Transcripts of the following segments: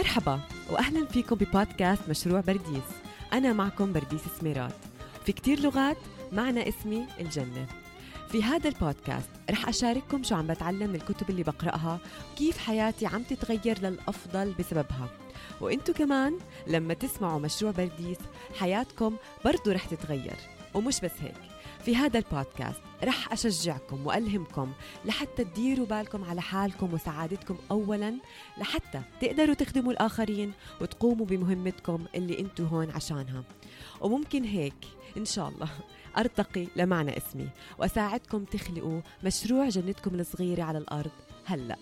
مرحبا واهلا فيكم ببودكاست مشروع برديس. أنا معكم برديس سميرات. في كتير لغات معنى اسمي الجنة. في هذا البودكاست رح أشارككم شو عم بتعلم من الكتب اللي بقرأها وكيف حياتي عم تتغير للأفضل بسببها. وإنتو كمان لما تسمعوا مشروع برديس حياتكم برضو رح تتغير. ومش بس هيك في هذا البودكاست رح أشجعكم وألهمكم لحتى تديروا بالكم على حالكم وسعادتكم أولا لحتى تقدروا تخدموا الآخرين وتقوموا بمهمتكم اللي انتو هون عشانها. وممكن هيك إن شاء الله أرتقي لمعنى اسمي وأساعدكم تخلقوا مشروع جنتكم الصغيرة على الأرض. هلأ.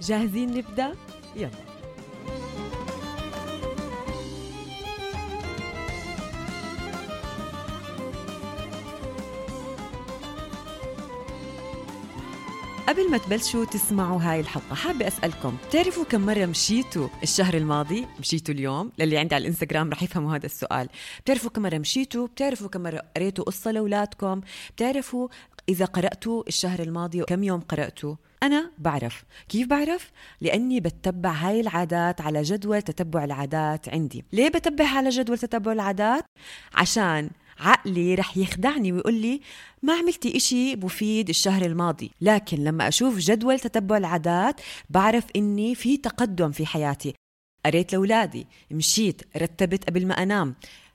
جاهزين نبدأ؟ يلا. قبل ما تبلشوا تسمعوا هاي الحلقة حابة أسألكم بتعرفوا كم مرة مشيتوا الشهر الماضي؟ مشيتوا اليوم؟ للي عندي على الإنستغرام رح يفهموا هذا السؤال. بتعرفوا كم مرة مشيتوا؟ بتعرفوا كم مرة قريتوا قصة لأولادكم؟ بتعرفوا إذا قرأتوا الشهر الماضي كم يوم قرأتوا؟ أنا بعرف. كيف بعرف؟ لأني بتبع هاي العادات على جدول تتبع العادات عندي. ليه بتبع على جدول تتبع العادات؟ عشان عقلي رح يخدعني ويقول لي ما عملتي إشي مفيد الشهر الماضي. لكن لما أشوف جدول تتبع العادات بعرف إني في تقدم في حياتي. قريت لأولادي مشيت رتبت قبل ما أنام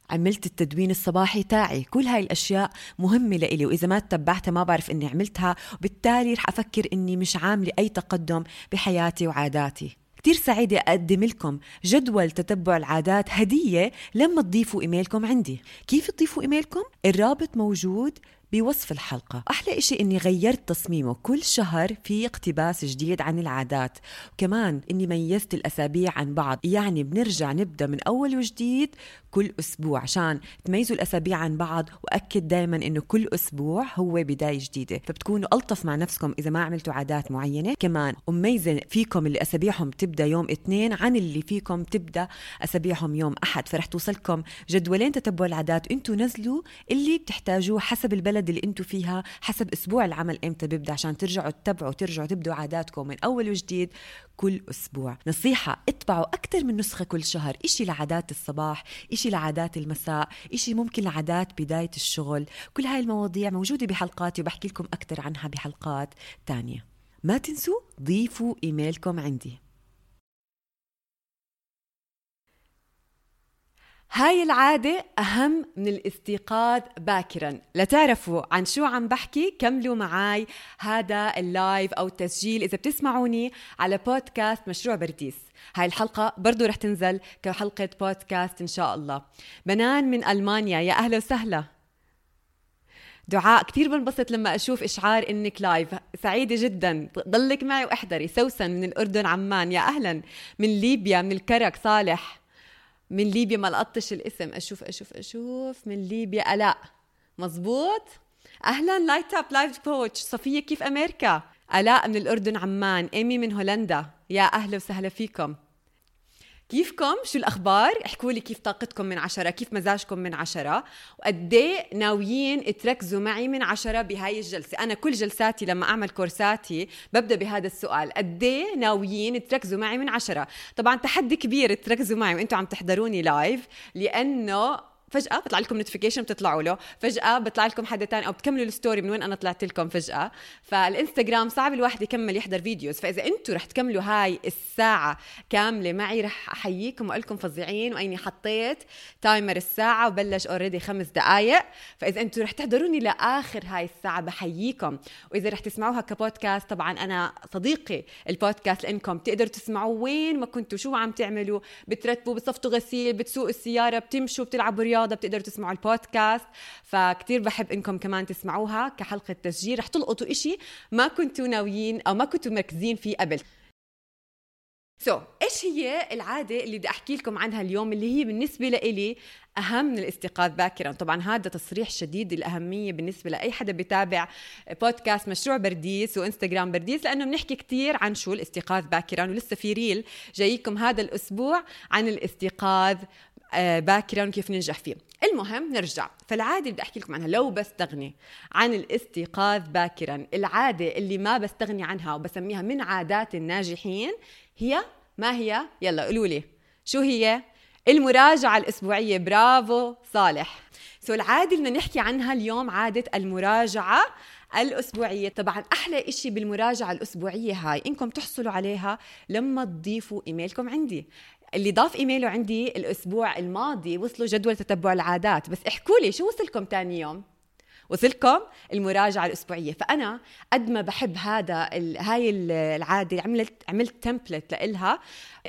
عملت التدوين الصباحي تاعي. كل هاي الأشياء مهمة لإلي وإذا ما تبعتها ما بعرف إني عملتها. وبالتالي رح أفكر إني مش عاملة أي تقدم بحياتي وعاداتي. كتير سعيدة أقدم لكم جدول تتبع العادات هدية لما تضيفوا إيميلكم عندي كيف تضيفوا إيميلكم؟ الرابط موجود بوصف الحلقة. أحلى إشي إني غيرت تصميمه كل شهر في اقتباس جديد عن العادات. وكمان إني ميزت الأسابيع عن بعض. يعني بنرجع نبدأ من أول وجديد كل أسبوع عشان تميزوا الأسابيع عن بعض. وأكد دايما إنه كل أسبوع هو بداية جديدة. فبتكونوا ألطف مع نفسكم إذا ما عملتوا عادات معينة. كمان وميزة فيكم اللي أسابيعهم تبدأ يوم اثنين عن اللي فيكم تبدأ أسابيعهم يوم أحد. فرح توصلكم جدولين تتبع العادات. وإنتوا نزلوا اللي بتحتاجوه حسب البلد اللي أنتوا فيها حسب أسبوع العمل إمتى بيبدأ عشان ترجعوا تتبعوا ترجعوا تبدوا عاداتكم من أول وجديد كل أسبوع. نصيحة اطبعوا أكثر من نسخة كل شهر إشي لعادات الصباح إشي لعادات المساء إشي ممكن لعادات بداية الشغل. كل هاي المواضيع موجودة بحلقاتي وبحكي لكم أكثر عنها بحلقات تانية. ما تنسوا ضيفوا إيميلكم عندي. هاي العادة أهم من الاستيقاظ باكرا. لتعرفوا عن شو عم بحكي؟ كملوا معاي هذا ال live أو التسجيل إذا بتسمعوني على بودكاست مشروع برديس. هاي الحلقة برضو رح تنزل كحلقة بودكاست إن شاء الله. بنان من ألمانيا يا أهلا وسهلا. دعاء كثير بنبسط لما أشوف إشعار إنك live. سعيدة جدا. ضلك معي وإحضري. سوسن من الأردن عمان يا أهلا. من ليبيا من الكرك صالح. من ليبيا ما لقطش الاسم. أشوف أشوف أشوف. من ليبيا. ألاء. مزبوط أهلا. light up life coach صفية كيف أمريكا؟ ألاء من الأردن عمان. إيمي من هولندا. يا أهلا وسهلا فيكم. كيفكم؟ شو الأخبار؟ احكوا لي كيف طاقتكم من عشرة كيف مزاجكم من عشرة؟ وقد إيه ناويين تركزوا معي من عشرة بهاي الجلسة. أنا كل جلساتي لما أعمل كورساتي ببدأ بهذا السؤال. قد إيه ناويين تركزوا معي من عشرة؟ طبعا تحدي كبير تركزوا معي وأنتم عم تحضروني live لأنه فجأة بيطلع لكم notification بتطلعوا له. فجأة بيطلع لكم حدا تاني أو بتكملوا ال story من وين أنا طلعت لكم فجأة. فالإنستغرام صعب الواحد يكمل يحضر videos فإذا أنتم رح تكملوا هاي الساعة كاملة معي رح أحييكم وأقول لكم فظيعين وأني حطيت timer الساعة وبلش already خمس دقائق فإذا أنتم رح تحضروني لآخر هاي الساعة بحييكم. وإذا رح تسمعوها كبودكاست طبعا أنا صديقي البودكاست لإنكم. بتقدروا تسمعوا وين ما كنتوا. شو عم تعملوا؟ بترتبوا بتصفطوا غسيل بتسوقوا السيارة بتمشوا بتلعبوا رياضة. الرياضه بتقدروا تسمعوا البودكاست فكتير بحب إنكم كمان تسمعوها كحلقة تسجيل. رح تلقطوا إشي ما كنتوا ناويين أو ما كنتوا مركزين فيه قبل. سو so, إيش هي العادة اللي بدي أحكي لكم عنها اليوم اللي هي بالنسبة لإلي أهم من الاستيقاظ باكرا؟ طبعا هذا تصريح شديد الأهمية بالنسبة لأي حدا بتابع بودكاست مشروع برديس وإنستغرام برديس لأنه بنحكي كثير عن شو الاستيقاظ باكرا ولسه في reel جايكم هذا الأسبوع عن الاستيقاظ باكرا وكيف ننجح فيه. المهم نرجع. فالعادة بدي أحكي لكم عنها لو بستغني عن الاستيقاظ باكرا العادة اللي ما بستغني عنها وبسميها من عادات الناجحين هي ما هي؟ يلا قولوا لي. شو هي؟ المراجعة الأسبوعية. برافو صالح. so العادة اللي نحكي عنها اليوم عادة المراجعة الأسبوعية. طبعا أحلى إشي بالمراجعة الأسبوعية هاي إنكم تحصلوا عليها لما تضيفوا إيميلكم عندي. اللي ضاف إيميله عندي الأسبوع الماضي وصلوا جدول تتبع العادات. بس احكوا لي شو وصلكم تاني يوم؟ وصلكم المراجعة الأسبوعية. فأنا قد ما بحب هذا هاي العادة عملت عملت template لإلها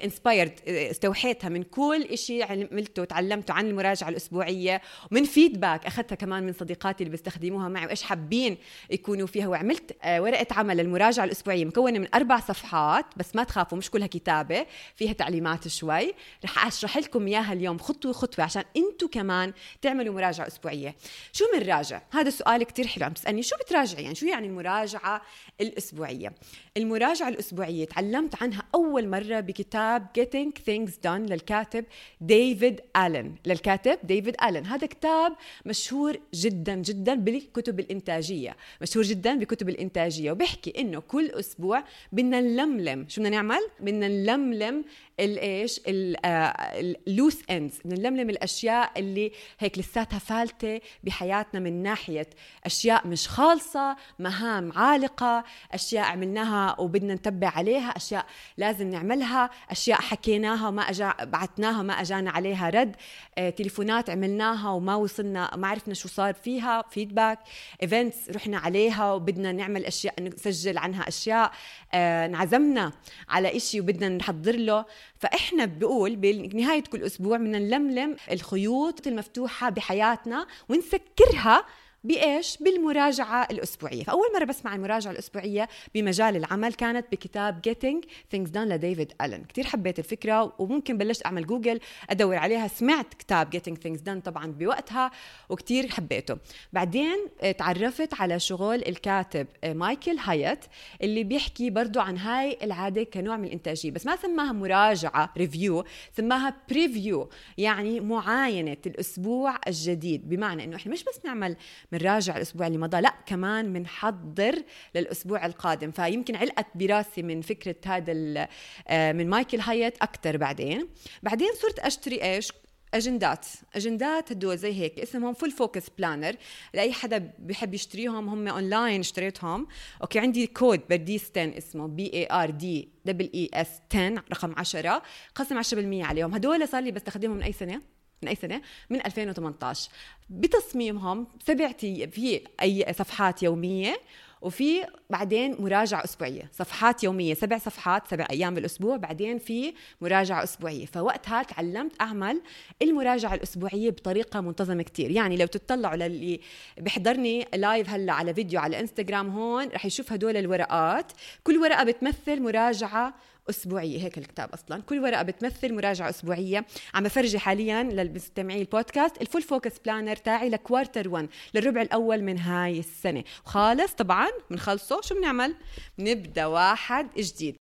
inspired استوحيتها من كل شيء عملته وتعلمته عن المراجعة الأسبوعية ومن فيدباك أخذتها كمان من صديقاتي اللي بيستخدموها معي وإيش حابين يكونوا فيها. وعملت آه، ورقة عمل للمراجعة الأسبوعية مكونة من أربع صفحات بس ما تخافوا مش كلها كتابة فيها تعليمات شوي. رح أشرح لكم إياها اليوم خطوة خطوة عشان أنتم كمان تعملوا مراجعة أسبوعية. شو بنراجع؟ هذا السؤال كتير حلو عم تسألني. شو بتراجعي؟ يعني شو يعني المراجعة الأسبوعية؟ المراجعة الأسبوعية تعلمت عنها أول مرة بكتاب كتاب Getting Things Done للكاتب ديفيد ألين للكاتب ديفيد ألين هذا كتاب مشهور جدا جدا بالكتب الإنتاجية. مشهور جدا بكتب الإنتاجية. وبيحكي إنه كل أسبوع بدنا نلملم. شو بدنا نعمل؟ بدنا نلملم الايش ال loose ends نلملم الأشياء اللي هيك لساتها فالتة بحياتنا من ناحية أشياء مش خالصة مهام عالقة أشياء عملناها وبدنا نتبع عليها أشياء لازم نعملها أشياء حكيناها وما أجا بعتناها ما أجانا عليها رد آه، تليفونات عملناها وما وصلنا ما عرفنا شو صار فيها feedback events رحنا عليها وبدنا نعمل أشياء نسجل عنها أشياء آه، انعزمنا على إشي وبدنا نحضر له. فإحنا بقول بنهاية كل أسبوع بدنا نلملم الخيوط المفتوحة بحياتنا ونسكرها بإيش؟ بالمراجعة الأسبوعية، فأول مرة بسمع المراجعه الأسبوعية بمجال العمل كانت بكتاب Getting Things Done لديفيد ألين، كثير حبيت الفكرة وممكن بلشت أعمل جوجل أدور عليها، سمعت كتاب Getting Things Done طبعا بوقتها وكثير حبيته، بعدين تعرفت على شغل الكاتب مايكل هايت اللي بيحكي برضه عن هاي العادة كنوع من الإنتاجية، بس ما سماها مراجعة review، سماها preview يعني معاينة الأسبوع الجديد، بمعنى إنه إحنا مش بس نعمل بنراجع الأسبوع اللي مضى لا كمان بنحضر للأسبوع القادم. فيمكن علقت براسي من فكرة هذا آه، من مايكل هايت أكثر بعدين. بعدين صرت أشتري إيش؟ أجندات. أجندات هدول زي هيك اسمهم Full Focus Planner لأي حدا بحب يشتريهم هم اونلاين اشتريتهم. أوكي عندي كود برديس 10 اسمه B A R D double S 10 رقم 10 قسم 10% عليهم. هدول صار لي بستخدمهم من أي سنة؟ من أي سنة؟ من 2018 بتصميمهم سبع في أي صفحات يومية وفي بعدين مراجعة أسبوعية. صفحات يومية سبع صفحات سبع أيام بالأسبوع بعدين في مراجعة أسبوعية. فوقتها تعلمت أعمل المراجعة الأسبوعية بطريقة منتظمة كتير. يعني لو تطلعوا للي بيحضرني لايف هلا على فيديو على إنستغرام هون رح يشوف هدول الورقات. كل ورقة بتمثل مراجعة أسبوعية هيك الكتاب أصلا. كل ورقة بتمثل مراجعة أسبوعية. عم بفرجي حاليا للمستمعين ال podcast ال Full Focus Planner تاعي ل quarter 1 للربع الأول من هاي السنة. خالص طبعا بنخلصه. شو بنعمل؟ بنبدأ واحد جديد.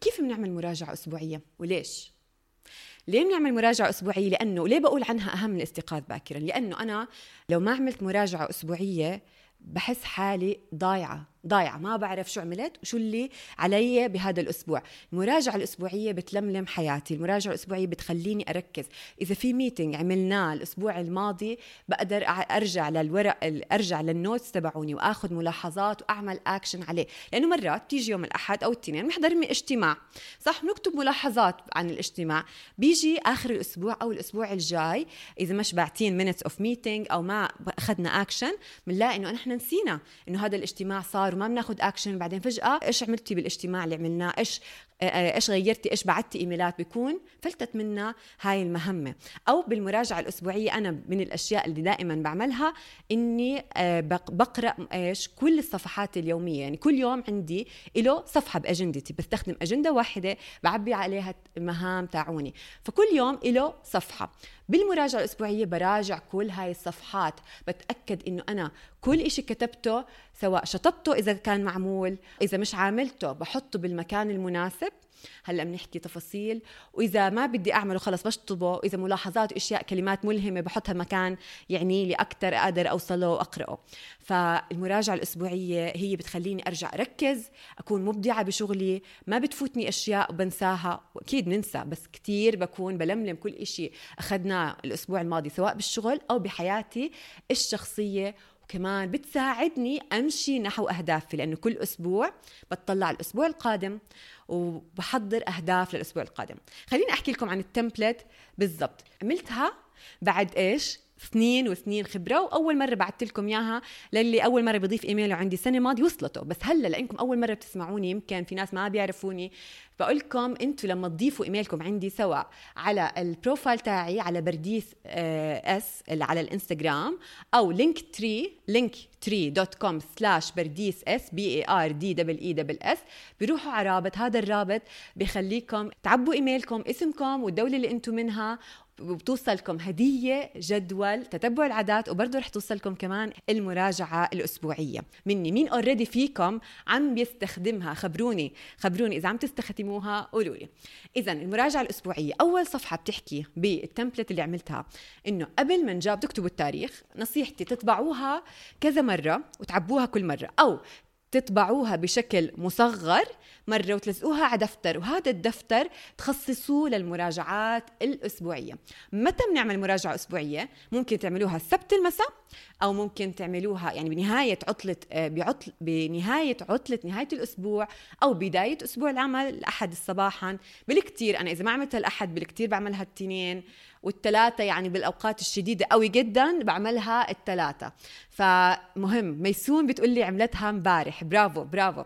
كيف بنعمل مراجعة أسبوعية وليش؟ ليه بنعمل مراجعة أسبوعية؟ لأنه ليه بقول عنها أهم من الاستيقاظ باكرا؟ لأنه أنا لو ما عملت مراجعة أسبوعية بحس حالي ضايعة. ضايعة ما بعرف شو عملت وشو اللي علي بهذا الأسبوع. المراجعة الأسبوعية بتلملم حياتي المراجعة الأسبوعية بتخليني أركز. إذا في meeting عملناه الأسبوع الماضي بقدر أرجع للورق أرجع لل notes تبعوني وأخذ ملاحظات وأعمل أكشن عليه. لأنه مرات بتيجي يوم الأحد أو الاثنين بنحضر اجتماع. صح بنكتب ملاحظات عن الاجتماع. بيجي آخر الأسبوع أو الأسبوع الجاي إذا مش باعتين minutes of meeting أو ما أخذنا أكشن بنلاقي إنه نحن نسينا إنه هذا الاجتماع صار صار وما بناخذ اكشن بعدين فجأة إيش عملتي بالاجتماع اللي عملناه؟ إيش إيش غيرتي؟ إيش بعتي إيميلات؟ بيكون فلتت منا هاي المهمة. أو بالمراجعة الأسبوعية أنا من الأشياء اللي دائما بعملها إني آه، بقرأ إيش كل الصفحات اليومية. يعني كل يوم عندي له صفحة بأجندتي. بستخدم أجندة واحدة بعبي عليها المهام تاعوني. فكل يوم له صفحة. بالمراجعة الأسبوعية براجع كل هاي الصفحات. بتأكد إنه أنا كل إشي كتبته سواء شطبته إذا كان معمول إذا مش عاملته بحطه بالمكان المناسب. مناسب هلا بنحكي تفاصيل. وإذا ما بدي أعمله خلص بشطبه. وإذا ملاحظات اشياء كلمات ملهمة بحطها مكان يعني لي أكثر أقدر أوصله وأقرأه. فالمراجعة الأسبوعية هي بتخليني أرجع أركز أكون مبدعة بشغلي ما بتفوتني أشياء وبنساها وأكيد ننسى بس كثير بكون بلملم كل شيء أخذناه الأسبوع الماضي سواء بالشغل أو بحياتي الشخصية كمان بتساعدني أمشي نحو أهدافي لأنه كل أسبوع بتطلع الأسبوع القادم وبحضر أهداف للأسبوع القادم. خليني أحكي لكم عن التمبلت بالضبط. عملتها بعد إيش؟ سنين وسنين خبرة وأول مرة بعثت لكم إياها للي أول مرة بضيف إيميله عندي سنه ماضيه وصلته. بس هلأ لإنكم أول مرة بتسمعوني يمكن في ناس ما بيعرفوني. بقول لكم أنتم لما تضيفوا إيميلكم عندي سواء على ال profile تاعي على برديس إس اللي على الإنستغرام أو Linktree Linktree dot com slash برديس إس B A R D double E double S بيروحوا على رابط. هذا الرابط بخليكم تعبوا إيميلكم اسمكم والدولة اللي أنتم منها وبتوصلكم هدية جدول تتبع العادات وبرضه رح توصلكم كمان المراجعة الأسبوعية. مني مين اوريدي فيكم عم بيستخدمها؟ خبروني. خبروني إذا عم تستخدموها قولوا لي. إذا المراجعة الأسبوعية. أول صفحة بتحكي بالتمبلت اللي عملتها إنه قبل ما نجاوب تكتبوا التاريخ نصيحتي تطبعوها كذا مرة وتعبوها كل مرة. أو تطبعوها بشكل مصغر مرة وتلزقوها على دفتر وهذا الدفتر تخصصوه للمراجعات الأسبوعية متى بنعمل مراجعة أسبوعية؟ ممكن تعملوها السبت المساء أو ممكن تعملوها يعني بنهاية عطلة آه، بعطل بنهاية عطلة نهاية الأسبوع أو بداية أسبوع العمل الأحد صباحا. بالكتير أنا إذا ما عملتها الأحد بالكتير بعملها التنين والثلاثة يعني بالأوقات الشديدة قوي جدا بعملها الثلاثة فمهم ميسون بتقول لي عملتها امبارح. برافو برافو.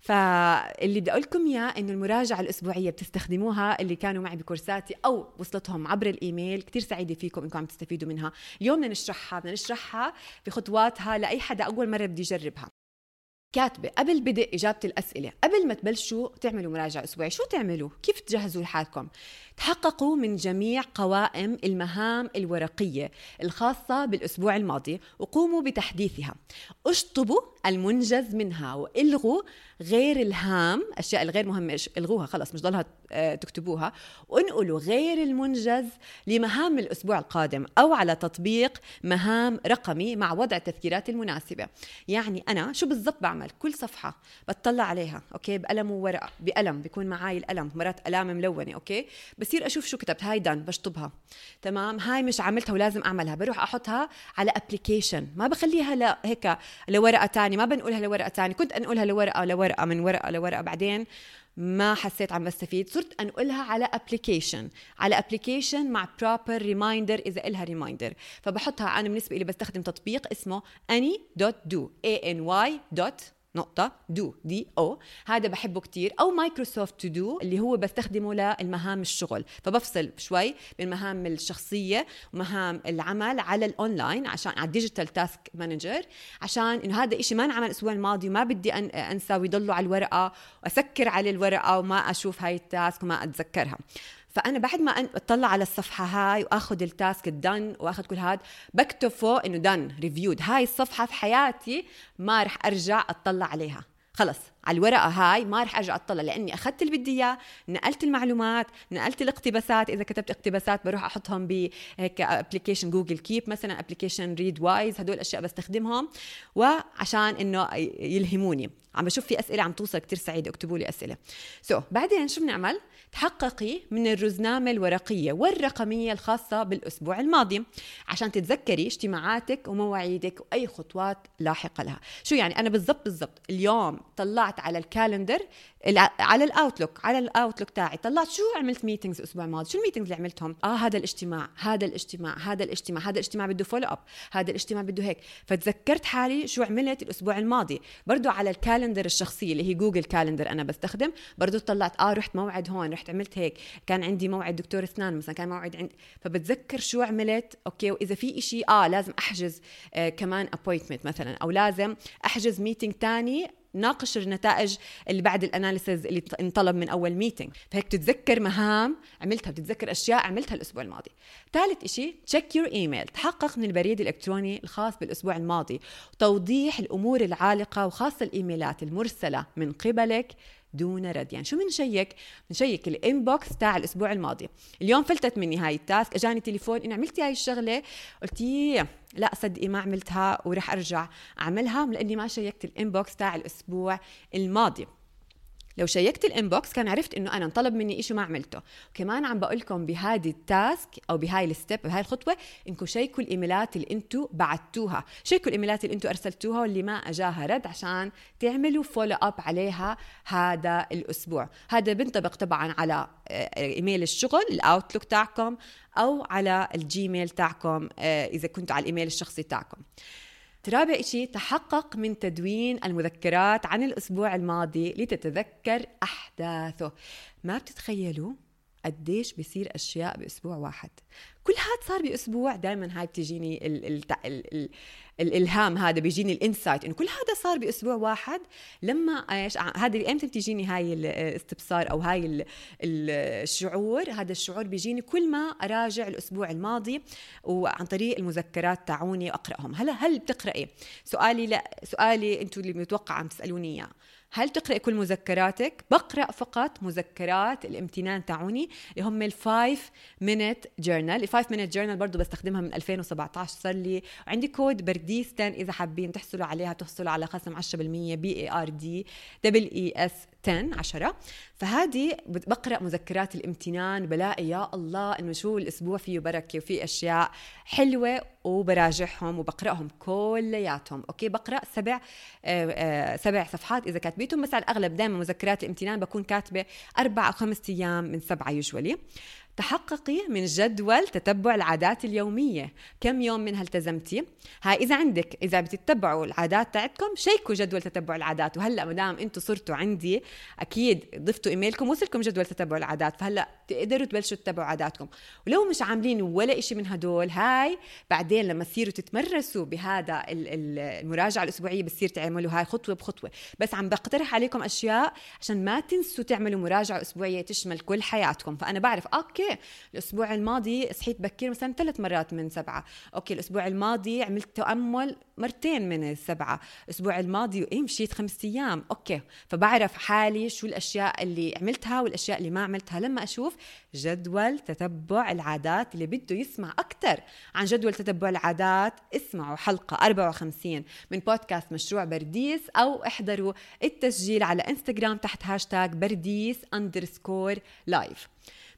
فاللي بدي أقول لكم إياه إنه المراجعة الأسبوعية بتستخدموها اللي كانوا معي بكورساتي أو وصلتهم عبر الإيميل كثير سعيدة فيكم إنكم عم تستفيدوا منها اليوم بدنا نشرحها بدنا نشرحها بخطواتها لأي حدا أول مرة بده يجربها كاتبة قبل بدء إجابة الأسئلة قبل ما تبلشوا تعملوا مراجعة أسبوعية شو تعملوا؟ كيف تجهزوا لحالكم؟ تحققوا من جميع قوائم المهام الورقية الخاصة بالأسبوع الماضي. وقوموا بتحديثها. اشطبوا المنجز منها والغوا غير الهام. الاشياء الغير مهمة الغوها خلص مش ضلها آه، تكتبوها. وانقلوا غير المنجز لمهام الأسبوع القادم أو على تطبيق مهام رقمي مع وضع التذكيرات المناسبة. يعني أنا شو بالضبط بعمل؟ كل صفحة بتطلع عليها أوكي؟ بقلم وورقة بقلم بيكون معي القلم مرات قلم ملونة أوكي؟ بصير أشوف شو كتبت. هاي done بشطبها. تمام؟ هاي مش عملتها ولازم أعملها. بروح أحطها على application ما بخليها هيك لورقة ثانية ما بنقولها لورقة ثانية كنت أنقلها لورقة لورقة من ورقة لورقة. بعدين ما حسيت عم بستفيد. صرت أنقلها على application على application مع proper reminder إذا إلها reminder فبحطها. أنا بالنسبة لي بستخدم تطبيق اسمه any.do a n y dot نقطة do D O. هذا بحبه كتير. أو Microsoft To Do اللي هو بستخدمه للمهام الشغل. فبفصل شوي بين المهام الشخصية ومهام العمل على الأونلاين عشان على ال digital task manager. عشان إنه هذا إشي ما انعمل الأسبوع الماضي وما بدي أن أنسى ويضلوا على الورقة. وأسكر على الورقة وما أشوف هاي ال task وما أتذكرها. فأنا بعد ما أطلع على الصفحة هاي وأخذ ال task ال done وأخذ كل هذا بكتب فوق إنه done reviewed هاي الصفحة في حياتي ما رح أرجع أطلع عليها. خلص على الورقة هاي ما رح أرجع أطلع لأني أخذت اللي بدي إياه نقلت المعلومات نقلت الاقتباسات. إذا كتبت اقتباسات بروح أحطهم بهيك application Google Keep مثلا application Readwise هدول الأشياء بستخدمهم وعشان إنه يلهموني. عم بشوف في أسئلة عم توصل كتير سعيده اكتبوا لي أسئلة. so so, بعدين شو بنعمل؟ تحققي من الرزنامة الورقية والرقمية الخاصة بالأسبوع الماضي عشان تتذكري اجتماعاتك ومواعيدك وأي خطوات لاحقة لها. شو يعني؟ أنا بالضبط بالضبط اليوم طلعت على ال calendar على ال Outlook على ال Outlook تاعي. طلعت شو عملت meetings الأسبوع الماضي؟ شو ال meetings اللي عملتهم؟ آه هذا الاجتماع هذا الاجتماع هذا الاجتماع هذا الاجتماع بده follow up هذا الاجتماع بده هيك. فتذكرت حالي شو عملت الأسبوع الماضي. برضو على ال calendar الشخصية اللي هي Google Calendar أنا بستخدم. برضو طلعت آه رحت موعد هون رحت عملت هيك. كان عندي موعد دكتور اسنان مثلا كان موعد عند فبتذكر شو عملت. أوكي وإذا في إشي آه لازم أحجز آه كمان appointment مثلا أو لازم أحجز meeting تاني ناقش النتائج اللي بعد ال analysis اللي انطلب من أول meeting فهيك بتتذكر مهام عملتها بتتذكر أشياء عملتها الأسبوع الماضي. ثالث شيء check your email تحقق من البريد الإلكتروني الخاص بالأسبوع الماضي توضيح الأمور العالقة وخاصة الإيميلات المرسلة من قبلك دون رد. يعني شو بنشيك بنشيك ال inbox تاع الأسبوع الماضي. اليوم فلتت مني هاي ال task إجاني تليفون انه عملتي هاي الشغلة قلت لا صدقي ما عملتها ورح أرجع أعملها لأني ما شيكت ال inbox تاع الأسبوع الماضي. لو شيكت ال inbox كان عرفت إنه أنا انطلب مني شيء ما عملته. وكمان عم بقول لكم بهذه ال task أو بهاي ال step بهاي الخطوة إنكم شيكوا الإيميلات اللي أنتم بعتوها. شيكوا الإيميلات اللي أنتم أرسلتوها واللي ما أجاها رد عشان تعملوا follow up عليها هذا الأسبوع. هذا بينطبق طبعا على آه، إيميل الشغل ال Outlook تاعكم أو على ال Gmail تاعكم آه، إذا كنتوا على الإيميل الشخصي تاعكم. رابع شيء تحقق من تدوين المذكرات عن الأسبوع الماضي لتتذكر أحداثه. ما بتتخيلوا؟ قديش بيصير أشياء بأسبوع واحد. كل هاد صار بأسبوع دائما هاي بتجيني ال ال ال ال الإلهام هذا بيجيني الإنسايت إنه كل هذا صار بأسبوع واحد. لما إيش هذا إمتى بتجيني هاي الاستبصار أو هاي الشعور. هذا الشعور بيجيني كل ما أراجع الأسبوع الماضي وعن طريق المذكرات تاعوني وأقرأهم. هلا هل بتقرأي؟ سؤالي لا سؤالي أنتم اللي متوقع عم تسالوني إياه. هل تقرأ كل مذكراتك؟ بقرأ فقط مذكرات الامتنان تاعوني اللي هم ال Five Minute Journal ال Five Minute Journal برضه بستخدمها من 2017 صار لي عندي كود برديس 10 إذا حابين تحصلوا عليها تحصلوا على خصم 10% B A R D double S 10 10 فهذه بقرأ مذكرات الامتنان بلاقي يا الله إنه شو الأسبوع فيه بركه وفي أشياء حلوة وبراجعهم وبقرأهم كلياتهم. أوكي بقرأ سبع آه آه سبع صفحات إذا كاتبيتهم. بس على الأغلب دائما مذكرات الامتنان بكون كاتبة أربع أو خمس أيام من سبعة يوجولي تحققي من جدول تتبع العادات اليومية. كم يوم منها التزمتي؟ هاي إذا عندك إذا بتتبعوا العادات تاعتكم شيكوا جدول تتبع العادات. وهلأ مدام أنتم صرتوا عندي أكيد ضفتوا إيميلكم وصلكم جدول تتبع العادات. فهلأ تقدروا تبلشوا تتبعوا عاداتكم. ولو مش عاملين ولا إشي من هدول هاي بعدين لما تصيروا تتمرسوا بهذا المراجعة الأسبوعية بتصير تعملوا هاي خطوة بخطوة. بس عم بقترح عليكم أشياء عشان ما تنسوا تعملوا مراجعة أسبوعية تشمل كل حياتكم. فأنا بعرف okay الأسبوع الماضي صحيت بكير مثلا ثلاث مرات من سبعة. okay الأسبوع الماضي عملت تأمل مرتين من السبعة. الأسبوع الماضي إيه مشيت خمس أيام. okay فبعرف حالي شو الأشياء اللي عملتها والأشياء اللي ما عملتها. لما أشوف جدول تتبع العادات اللي بده يسمع أكثر عن جدول تتبع العادات اسمعوا حلقة 54 من بودكاست مشروع برديس أو احضروا التسجيل على إنستغرام تحت هاشتاج برديس underscore live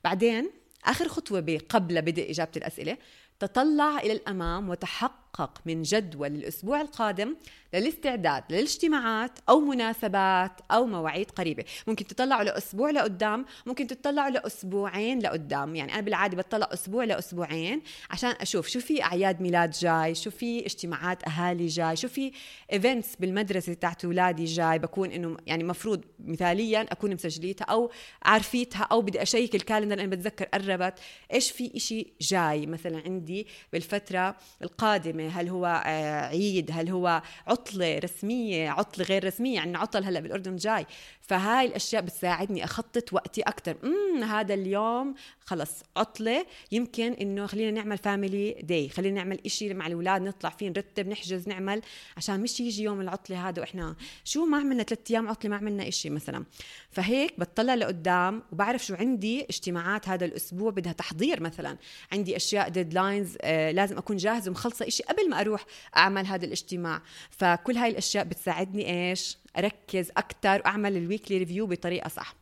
بعدين آخر خطوة قبل بدء إجابة الأسئلة تطلع إلى الأمام وتحقق من جدول الأسبوع القادم للاستعداد للاجتماعات أو مناسبات أو مواعيد قريبة. ممكن تطلعوا لأسبوع لقدام ممكن تطلعوا لأسبوعين لقدام. يعني أنا بالعادة بطلع أسبوع لأسبوعين عشان أشوف شو في أعياد ميلاد جاي شو في اجتماعات أهالي جاي شو في events بالمدرسة تاعت أولادي جاي. بكون إنه يعني مفروض مثاليا أكون مسجليتها أو عارفيتها أو بدي أشيك ال calendar أنا بتذكر قربت إيش في إشي جاي. مثلا عندي بالفترة القادمة هل هو آه، عيد؟ هل هو عطل عطلة رسمية؟ عطلة غير رسمية؟ يعني عطل هلأ بالأردن جاي. فهاي الأشياء بتساعدني أخطط وقتي أكثر امم هذا اليوم خلص عطلة. يمكن إنه خلينا نعمل family day خلينا نعمل إشي مع الأولاد نطلع فيه نرتب نحجز نعمل عشان مش يجي يوم العطلة هذا وإحنا. شو ما عملنا ثلاث أيام عطلة ما عملنا إشي مثلا. فهيك بتطلع لقدام وبعرف شو عندي اجتماعات هذا الأسبوع بدها تحضير مثلا. عندي أشياء deadlines آه لازم أكون جاهزه ومخلصة إشي قبل ما أروح أعمل هذا الاجتماع. فكل هاي الأشياء بتساعدني إيش؟ أركز أكثر وأعمل ال weekly review بطريقة صح.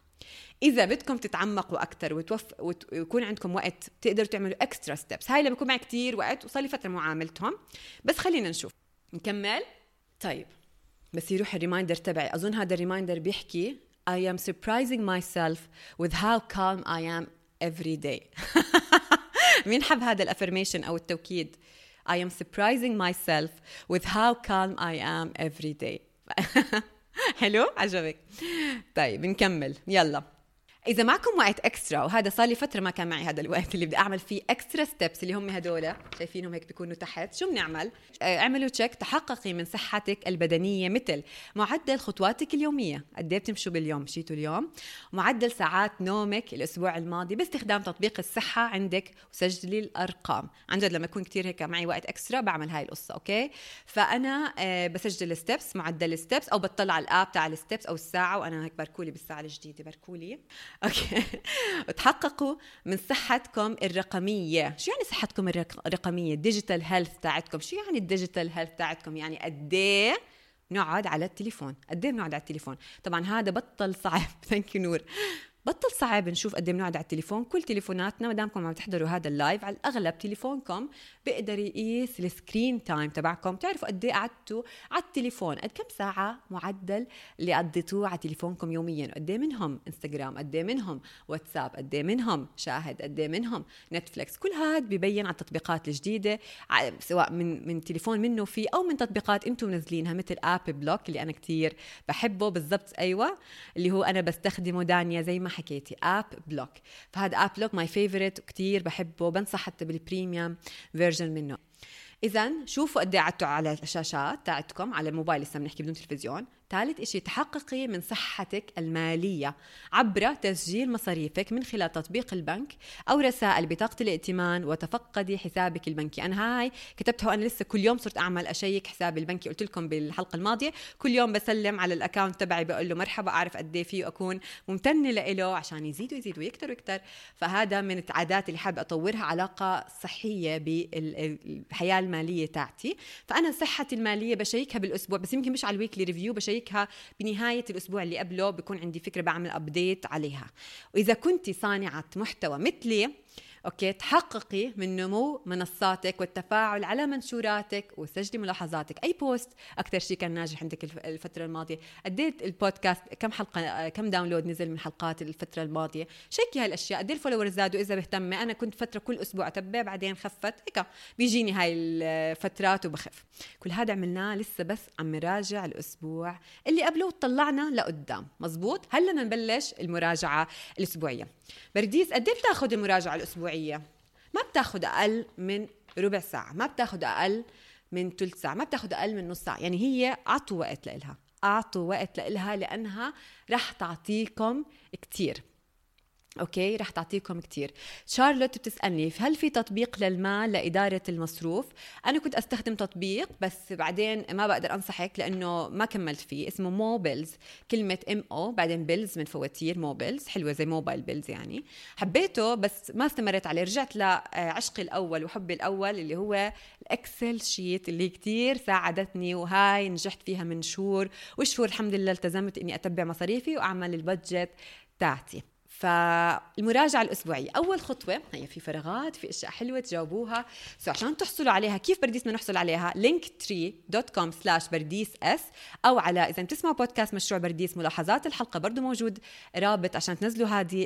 إذا بدكم تتعمقوا أكثر وتوف... ويكون عندكم وقت تقدروا تعملوا extra steps هاي لما بيكون معي كثير وقت وصار لي فترة ما عملتهم بس خلينا نشوف. نكمل؟ طيب. بس يروح ال reminder تبعي. أظن هذا ال reminder بيحكي I am surprising myself with how calm I am every day. مين حب هذا ال affirmation أو التوكيد؟ I am surprising myself with how calm I am every day حلو عجبك طيب نكمل يلا إذا معكم وقت extra وهذا صار لي فترة ما كان معي هذا الوقت اللي بدي أعمل فيه extra steps اللي هم هدول شايفينهم هيك بيكونوا تحت. شو بنعمل؟ آه، اعملوا check تحققي من صحتك البدنية مثل معدل خطواتك اليومية. قد إيه بتمشوا باليوم؟ مشيتوا اليوم؟ معدل ساعات نومك الأسبوع الماضي باستخدام تطبيق الصحة عندك وسجلي الأرقام. عن جد لما يكون كثير هيك معي وقت extra بعمل هاي القصة okay؟ فأنا آه، بسجل steps معدل ستيبس أو بطلع على ال app تاع ال steps أو الساعة وأنا هيك باركولي بالساعة الجديدة باركولي. Okay. وتحققوا من صحتكم الرقمية. شو يعني صحتكم الرقمية؟ ال digital health تاعتكم. شو يعني ال digital health تاعتكم؟ يعني قد إيه نقعد على التليفون؟ قد إيه بنقعد على التليفون؟ طبعا هذا بطل صعب. Thank you نور. بطل صعب نشوف قد إيه بنقعد على التليفون. كل تليفوناتنا ما دامكم عم تحضروا هذا ال live على الأغلب تليفونكم بيقدر يقيس ال screen time تبعكم. تعرفوا قد إيه قعدتوا على التليفون؟ قد كم ساعة معدل اللي قضيتوه على تليفونكم يوميا؟ قد إيه منهم إنستغرام؟ قد إيه منهم واتساب؟ قد إيه منهم شاهد؟ قد إيه منهم نتفليكس؟ كل هذا ببين على التطبيقات الجديدة سواء من من تليفون منه في أو من تطبيقات أنتم منزلينها مثل AppBlock اللي أنا كثير بحبه بالضبط. أيوه اللي هو أنا بستخدمه دانيا زي ما حكيتي. AppBlock فهذا AppBlock my favorite كثير بحبه. بنصح حتى بال premium version منه. اذا شوفوا قد إيه قعدتوا على الشاشات تاعتكم على الموبايل لسه بنحكي بدون تلفزيون. ثالث إشي تحققي من صحتك المالية عبر تسجيل مصاريفك من خلال تطبيق البنك أو رسائل بطاقة الائتمان وتفقدي حسابك البنكي. أنا هاي كتبتها وأنا لسه كل يوم صرت أعمل أشيك حسابي البنكي. قلت لكم بالحلقة الماضية كل يوم بسلم على ال account تبعي بقول له مرحبا أعرف قد إيه فيه وأكون ممتنة له عشان يزيد ويزيد ويكتر ويكتر فهذا من العادات اللي حابة أطورها علاقة صحية بالحياة المالية تاعتي. فأنا صحتي المالية بشيكها بالأسبوع بس يمكن مش على ال weekly review بشيك بشاركها بنهاية الأسبوع اللي قبله بكون عندي فكرة بعمل update عليها. وإذا كنت صانعة محتوى مثلي okay؟ تحققي من نمو منصاتك والتفاعل على منشوراتك وسجلي ملاحظاتك. أي post أكثر شيء كان ناجح عندك الفترة الماضية؟ قديت البودكاست كم حلقة كم download نزل من حلقات الفترة الماضية؟ شيكي هاي الاشياء قد ال followers زادوا إذا مهتمه أنا كنت فترة كل أسبوع أتبع بعدين خفت. هيك. بيجيني هاي الفترات وبخف. كل هذا عملناه لسه بس عم نراجع الأسبوع اللي قبله وطلعنا لقدام. مزبوط؟ هلا نبلش المراجعة الأسبوعية. برديس قد بتاخذ المراجعة الأسبوعية؟ ما بتاخذ أقل من ربع ساعة ما بتاخذ أقل من ثلث ساعة ما بتاخذ أقل من نص ساعة. يعني هي أعطوا وقت لإلها أعطوا وقت لإلها لأنها رح تعطيكم كثير okay رح تعطيكم كثير شارلوت بتسألني هل في تطبيق للمال لإدارة المصروف؟ أنا كنت أستخدم تطبيق بس بعدين ما بقدر أنصحك لأنه ما كملت فيه. اسمه Mobills كلمة M O بعدين bills من فواتير Mobills حلوة زي mobile bills يعني. حبيته بس ما استمرت عليه. رجعت لعشقي الأول وحبي الأول اللي هو الـ Excel sheet اللي كتير ساعدتني وهاي نجحت فيها من شهور. وشهور الحمد لله التزمت إني أتبع مصاريفي وأعمل الـ budget تاعتي. فالمراجعة الأسبوعية. أول خطوة هي في فراغات في أشياء حلوة تجاوبوها. so عشان تحصلوا عليها كيف برديس بدنا نحصل عليها؟ linktree.com slash برديس S أو على إذا بتسمعوا بودكاست مشروع برديس ملاحظات الحلقة برضو موجود. رابط عشان تنزلوا هذه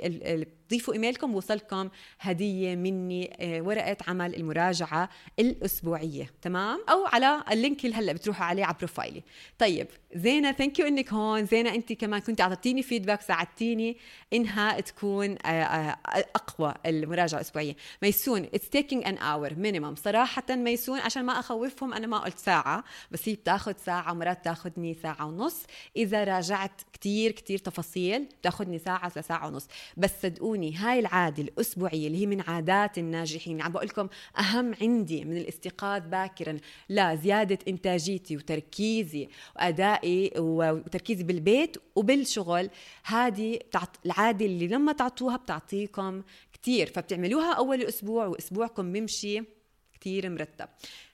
تضيفوا إيميلكم وصلكم هدية مني آه، ورقة عمل المراجعة الأسبوعية. تمام؟ أو على الـ link اللي هلأ بتروحوا عليه على profile ي طيب زينة thank you إنك هون. زينة أنت كمان كنت أعطيتيني feedback ساعدتيني إنها تكون آه، آه، أقوى المراجعة الأسبوعية. ميسون it's taking an hour minimum صراحة ميسون عشان ما أخوفهم أنا ما قلت ساعة بس هي بتاخذ ساعة ومرات تاخذني ساعة ونص. إذا راجعت كتير كتير تفاصيل بتاخذني ساعة لساعه ونص. بس صدقوني هاي العادة الأسبوعية اللي هي من عادات الناجحين عم بقول لكم أهم عندي من الاستيقاظ باكرا لزياده إنتاجيتي وتركيزي وأدائي وتركيزي بالبيت وبالشغل هذه العادة اللي لما تعطوها بتعطيكم كتير فبتعملوها أول الأسبوع وأسبوعكم بيمشي كتير مرتب.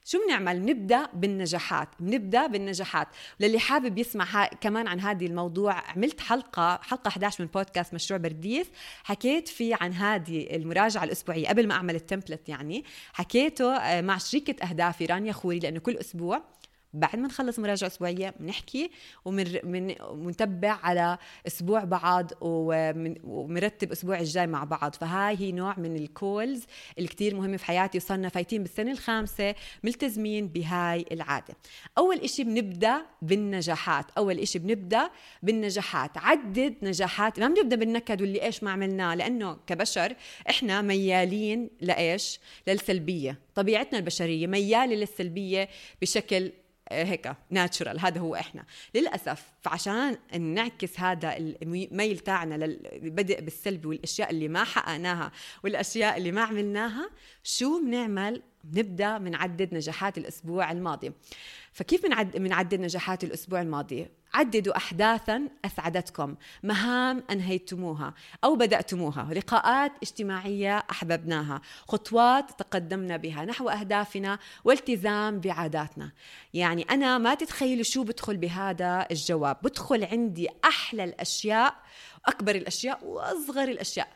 شو بنعمل؟ بنبدأ بالنجاحات بنبدأ بالنجاحات. للي حابب يسمع كمان عن هذه الموضوع عملت حلقة حلقة 11 من بودكاست مشروع برديس حكيت فيه عن هذه المراجعة الأسبوعية قبل ما أعمل الـ template يعني. حكيته آه، مع شريكة أهدافي رانيا خوري لأنه كل أسبوع بعد ما نخلص مراجعة أسبوعية بنحكي ومنتبع على أسبوع بعض ومرتب أسبوع الجاي مع بعض. فهاي هي نوع من الـ calls اللي مهمة في حياتي. وصلنا فايتين بالسنة الخامسة ملتزمين بهاي العادة. أول إشي بنبدأ بالنجاحات. أول إشي بنبدأ بالنجاحات. عدد نجاحات. ما بنبدأ بالنكد واللي إيش ما عملناه لأنه كبشر إحنا ميالين لإيش؟ للسلبية. طبيعتنا البشرية ميالة للسلبية بشكل هيك ناتشورال هذا هو إحنا. للأسف فعشان نعكس هذا الميل تاعنا للبدء بالسلبي والأشياء اللي ما حققناها والأشياء اللي ما عملناها شو بنعمل؟ نبدا بنعدد نجاحات الأسبوع الماضي. فكيف بنعد بنعدد نجاحات الأسبوع الماضي؟ عددوا احداثا أسعدتكم مهام أنهيتموها أو بدأتموها لقاءات اجتماعية أحببناها خطوات تقدمنا بها نحو أهدافنا والتزام بعاداتنا. يعني أنا ما تتخيلوا شو بدخل بهذا الجواب. بدخل عندي أحلى الأشياء أكبر الأشياء وأصغر الأشياء.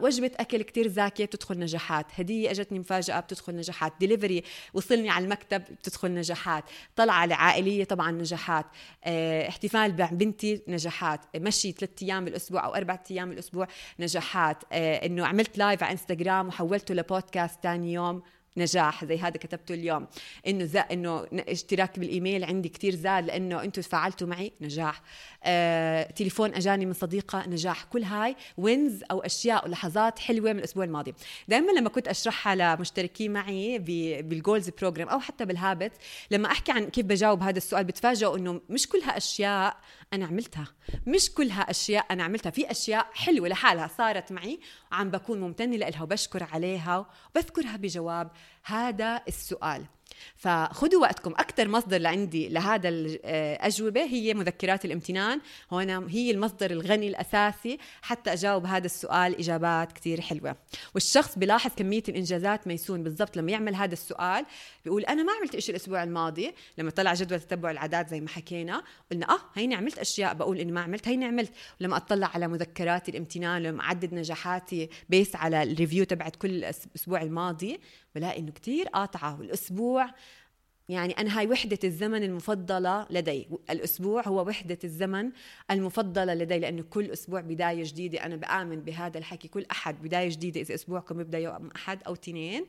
وجبة أكل كتير زاكية بتدخل نجاحات. هدية أجتني مفاجأة بتدخل نجاحات. ديليفري وصلني على المكتب بتدخل نجاحات. طلعة عائلية طبعا نجاحات. آه احتفال بنتي نجاحات. مشي ثلاثة أيام بالأسبوع أو أربعة أيام بالأسبوع نجاحات. آه إنه عملت live على انستغرام وحولته لبودكاست تاني يوم. نجاح زي هذا كتبته اليوم. إنه زا إنه اشتراك بالإيميل عندي كتير زاد لأنه أنتم تفاعلتوا معي نجاح. آه، تليفون أجاني من صديقة نجاح. كل هاي wins أو أشياء ولحظات حلوة من الأسبوع الماضي. دائما لما كنت أشرحها لمشتركين معي بالـ goals program أو حتى بالـ habit لما أحكي عن كيف بجاوب هذا السؤال بتفاجئوا إنه مش كلها أشياء أنا عملتها. مش كلها أشياء أنا عملتها. في أشياء حلوة لحالها صارت معي. وعم بكون ممتنة لها وبشكر عليها وبذكرها بجواب. هذا السؤال. فخذوا وقتكم. أكثر مصدر لعندي لهذا الاجوبه هي مذكرات الامتنان. هون هي المصدر الغني الأساسي. حتى أجاوب هذا السؤال إجابات كثير حلوة. والشخص بلاحظ كمية الإنجازات ميسون بالضبط لما يعمل هذا السؤال. بيقول أنا ما عملت شيء الأسبوع الماضي. لما طلع جدول تتبع العادات زي ما حكينا قلنا آه هيني عملت أشياء. بقول إني ما عملت هيني عملت. ولما أطلع على مذكرات الامتنان لما أعدد نجاحاتي based على الـ review تبعت كل الأسبوع الماضي بلاقي إنه كتير قاطعة. والأسبوع يعني أنا هاي وحدة الزمن المفضلة لدي. الأسبوع هو وحدة الزمن المفضلة لدي لأنه كل أسبوع بداية جديدة. أنا بآمن بهذا الحكي كل أحد. بداية جديدة إذا أسبوعكم بيبدأ يوم أحد أو تنين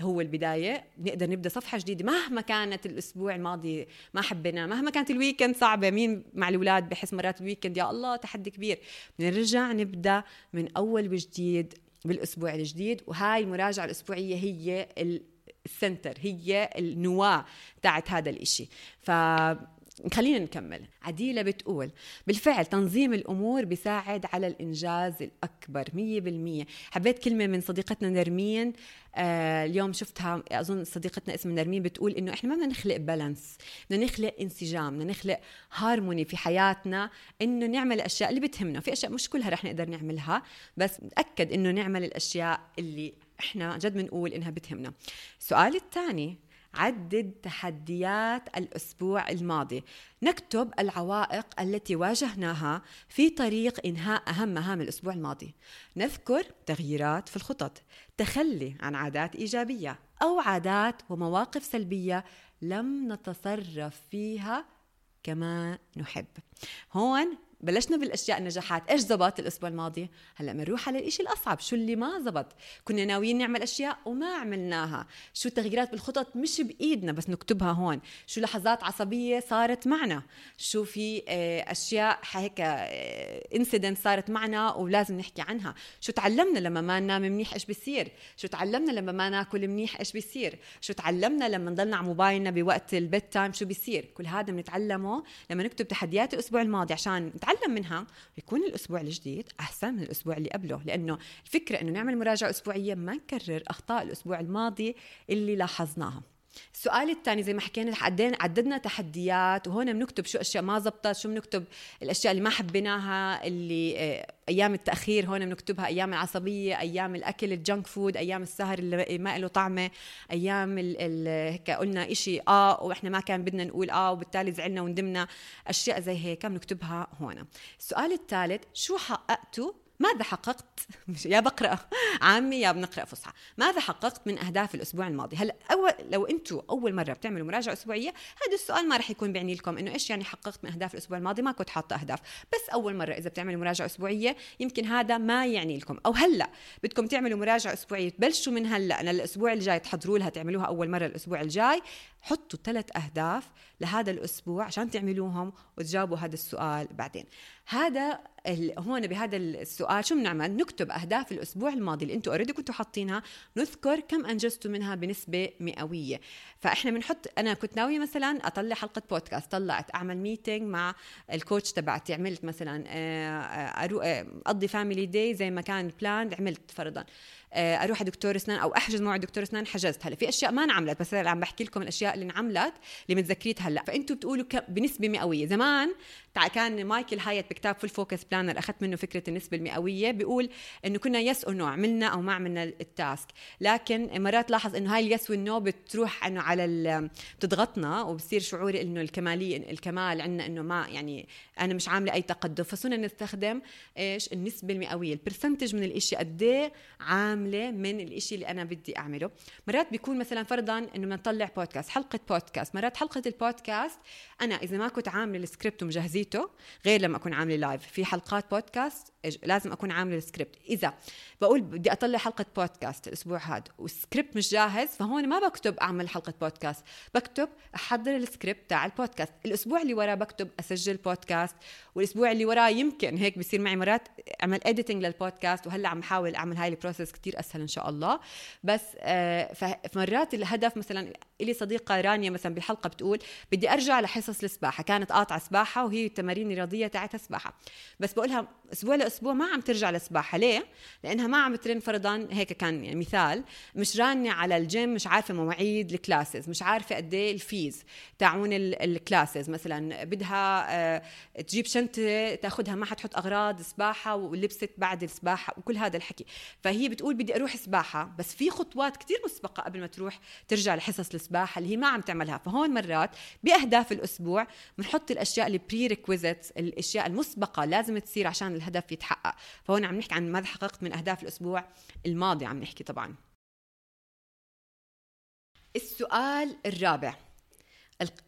هو البداية. نقدر نبدأ صفحة جديدة. مهما كانت الأسبوع الماضي ما حبينا مهما كانت الـ weekend صعبة مين مع الأولاد بحس مرات الـ weekend يا الله تحدي كبير. بنرجع نبدأ من أول وجديد بالأسبوع الجديد وهاي المراجعة الأسبوعية هي الـ center هي النواة تاعت هذا الإشي. ف خلينا نكمل. عديلة بتقول بالفعل تنظيم الأمور بيساعد على الإنجاز الأكبر مية بالمية. حبيت كلمة من صديقتنا نرمين آه اليوم شفتها أظن صديقتنا اسمها نرمين بتقول إنه إحنا ما بدنا نخلق balance بدنا نخلق انسجام بدنا نخلق هارموني في حياتنا إنه نعمل الأشياء اللي بتهمنا. في أشياء مش كلها رح نقدر نعملها بس نتأكد إنه نعمل الأشياء اللي إحنا جد بنقول إنها بتهمنا. السؤال الثاني عدد تحديات الأسبوع الماضي. نكتب العوائق التي واجهناها في طريق إنهاء أهم مهام الأسبوع الماضي. نذكر تغييرات في الخطط تخلي عن عادات إيجابية أو عادات ومواقف سلبية لم نتصرف فيها كما نحب. هون بلشنا بالأشياء النجاحات. إيش زبط الأسبوع الماضي؟ هلأ بنروح على الإشي الأصعب. شو اللي ما زبط؟ كنا ناويين نعمل أشياء وما عملناها. شو التغييرات بالخطط؟ مش بإيدنا بس نكتبها هون. شو لحظات عصبية صارت معنا؟ شو في آه، أشياء هيك incident آه، صارت معنا ولازم نحكي عنها. شو تعلمنا لما ما ننام منيح إيش بيصير؟ شو تعلمنا لما ما ناكل منيح إيش بيصير؟ شو تعلمنا لما نضلنا على موبايلنا بوقت الـ bedtime شو بيصير؟ كل هذا بنتعلمه لما نكتب تحديات الأسبوع الماضي عشان نتعلم منها يكون الأسبوع الجديد أحسن من الأسبوع اللي قبله لأنه الفكرة إنه نعمل مراجعة أسبوعية ما نكرر أخطاء الأسبوع الماضي اللي لاحظناها السؤال الثاني زي ما حكينا عدينا عددنا تحديات وهون بنكتب شو أشياء ما زبطت شو بنكتب الأشياء اللي ما حبيناها اللي آه، أيام التأخير هون بنكتبها أيام العصبية أيام الأكل الجنك فود أيام السهر اللي ما له طعمة أيام هيك قلنا إشي آه وإحنا ما كان بدنا نقول آه وبالتالي زعلنا وندمنا أشياء زي هيك بنكتبها هون. السؤال الثالث شو حققتوا ماذا حققت؟ يا بقرأ. عامي يا بنقرأ فصحى. ماذا حققت من أهداف الأسبوع الماضي؟ هلا اول لو أنتم أول مرة بتعملوا مراجعة أسبوعية هذا السؤال ما راح يكون بيعني لكم إنه إيش يعني حققت من أهداف الأسبوع الماضي؟ ما كنت حاطه أهداف. بس أول مرة إذا بتعملوا مراجعة أسبوعية يمكن هذا ما يعني لكم. أو هلأ بدكم تعملوا مراجعة أسبوعية تبلشوا من هلأ. أنا الأسبوع الجاي تحضروا لها تعملوها أول مرة الأسبوع الجاي. حطوا ثلاث أهداف لهذا الأسبوع عشان تعملوهم وتجاوبوا هذا السؤال بعدين. هذا هون بهذا السؤال شو بنعمل؟ نكتب أهداف الأسبوع الماضي اللي أنتم already كنتوا حاطينها نذكر كم أنجزتوا منها بنسبة مئوية. فإحنا بنحط أنا كنت ناوية مثلا أطلع حلقة بودكاست طلعت أعمل meeting مع الـ coach تبعتي عملت مثلا آه، آه، آه، أقضي family day زي ما كان planned عملت فرضا. أروح دكتور أسنان أو أحجز موعد دكتور أسنان حجزت. هلا في أشياء ما انعملت بس عم بحكي لكم الأشياء اللي انعملت اللي متذكريتها هلا. فانتم بتقولوا بنسبة مئوية. زمان كان مايكل هايت بكتاب Full Focus Planner أخذت منه فكرة النسبة المئوية بيقول إنه كنا yes أو no عملنا أو ما عملنا الـ task. لكن مرات لاحظ إنه هاي الـ yes والـ no بتروح إنه على بتضغطنا وبصير شعوري إنه الكماليه الكمال عندنا إنه ما يعني أنا مش عاملة أي تقدم. فصرنا نستخدم إيش؟ النسبة المئوية. الـ percentage من الإشي قد إيه عاملة من الإشي اللي أنا بدي أعمله. مرات بيكون مثلا فرضا إنه بدنا نطلع بودكاست حلقة بودكاست مرات حلقة البودكاست أنا إذا ما كنت عاملة السكريبت ومجهزيته غير لما أكون عاملة live في حلقات بودكاست لازم أكون عاملة السكريبت. إذا بقول بدي أطلع حلقة بودكاست الأسبوع هذا والسكريبت مش جاهز فهون ما بكتب أعمل حلقة بودكاست. بكتب أحضر السكريبت تاع البودكاست. الأسبوع اللي وراه بكتب أسجل بودكاست والأسبوع اللي وراه يمكن هيك بصير معي مرات أعمل editing للبودكاست وهلأ عم بحاول أعمل هاي ال process كتير أسهل إن شاء الله. بس آه فمرات الهدف مثلا لي صديقة رانيا مثلا بالحلقة بتقول بدي أرجع لحصص السباحة. كانت قاطعة سباحة وهي التمارين الرياضيه تاعتها سباحة. بس بقولها أسبوع لأسبوع ما عم ترجع للسباحة. ليه؟ لأنها ما عم ترن فرضا هيك كان يعني مثال مش رانة على الجيم مش عارفة مواعيد ال classes مش عارفة قد إيه ال fees تاعون ال classes. مثلا بدها آه، تجيب شنطة تأخذها ما حتحط أغراض سباحة ولبست بعد السباحة وكل هذا الحكي. فهي بتقول بدي أروح سباحة بس في خطوات كتير مسبقة قبل ما تروح ترجع لحصص السباحة اللي هي ما عم تعملها. فهون مرات بأهداف الأسبوع بنحط الأشياء اللي prerequisites الأشياء المسبقة لازم تصير عشان الهدف يتحقق. فهون عم نحكي عن ماذا حققت من أهداف الأسبوع. الماضي عم نحكي طبعا. السؤال الرابع.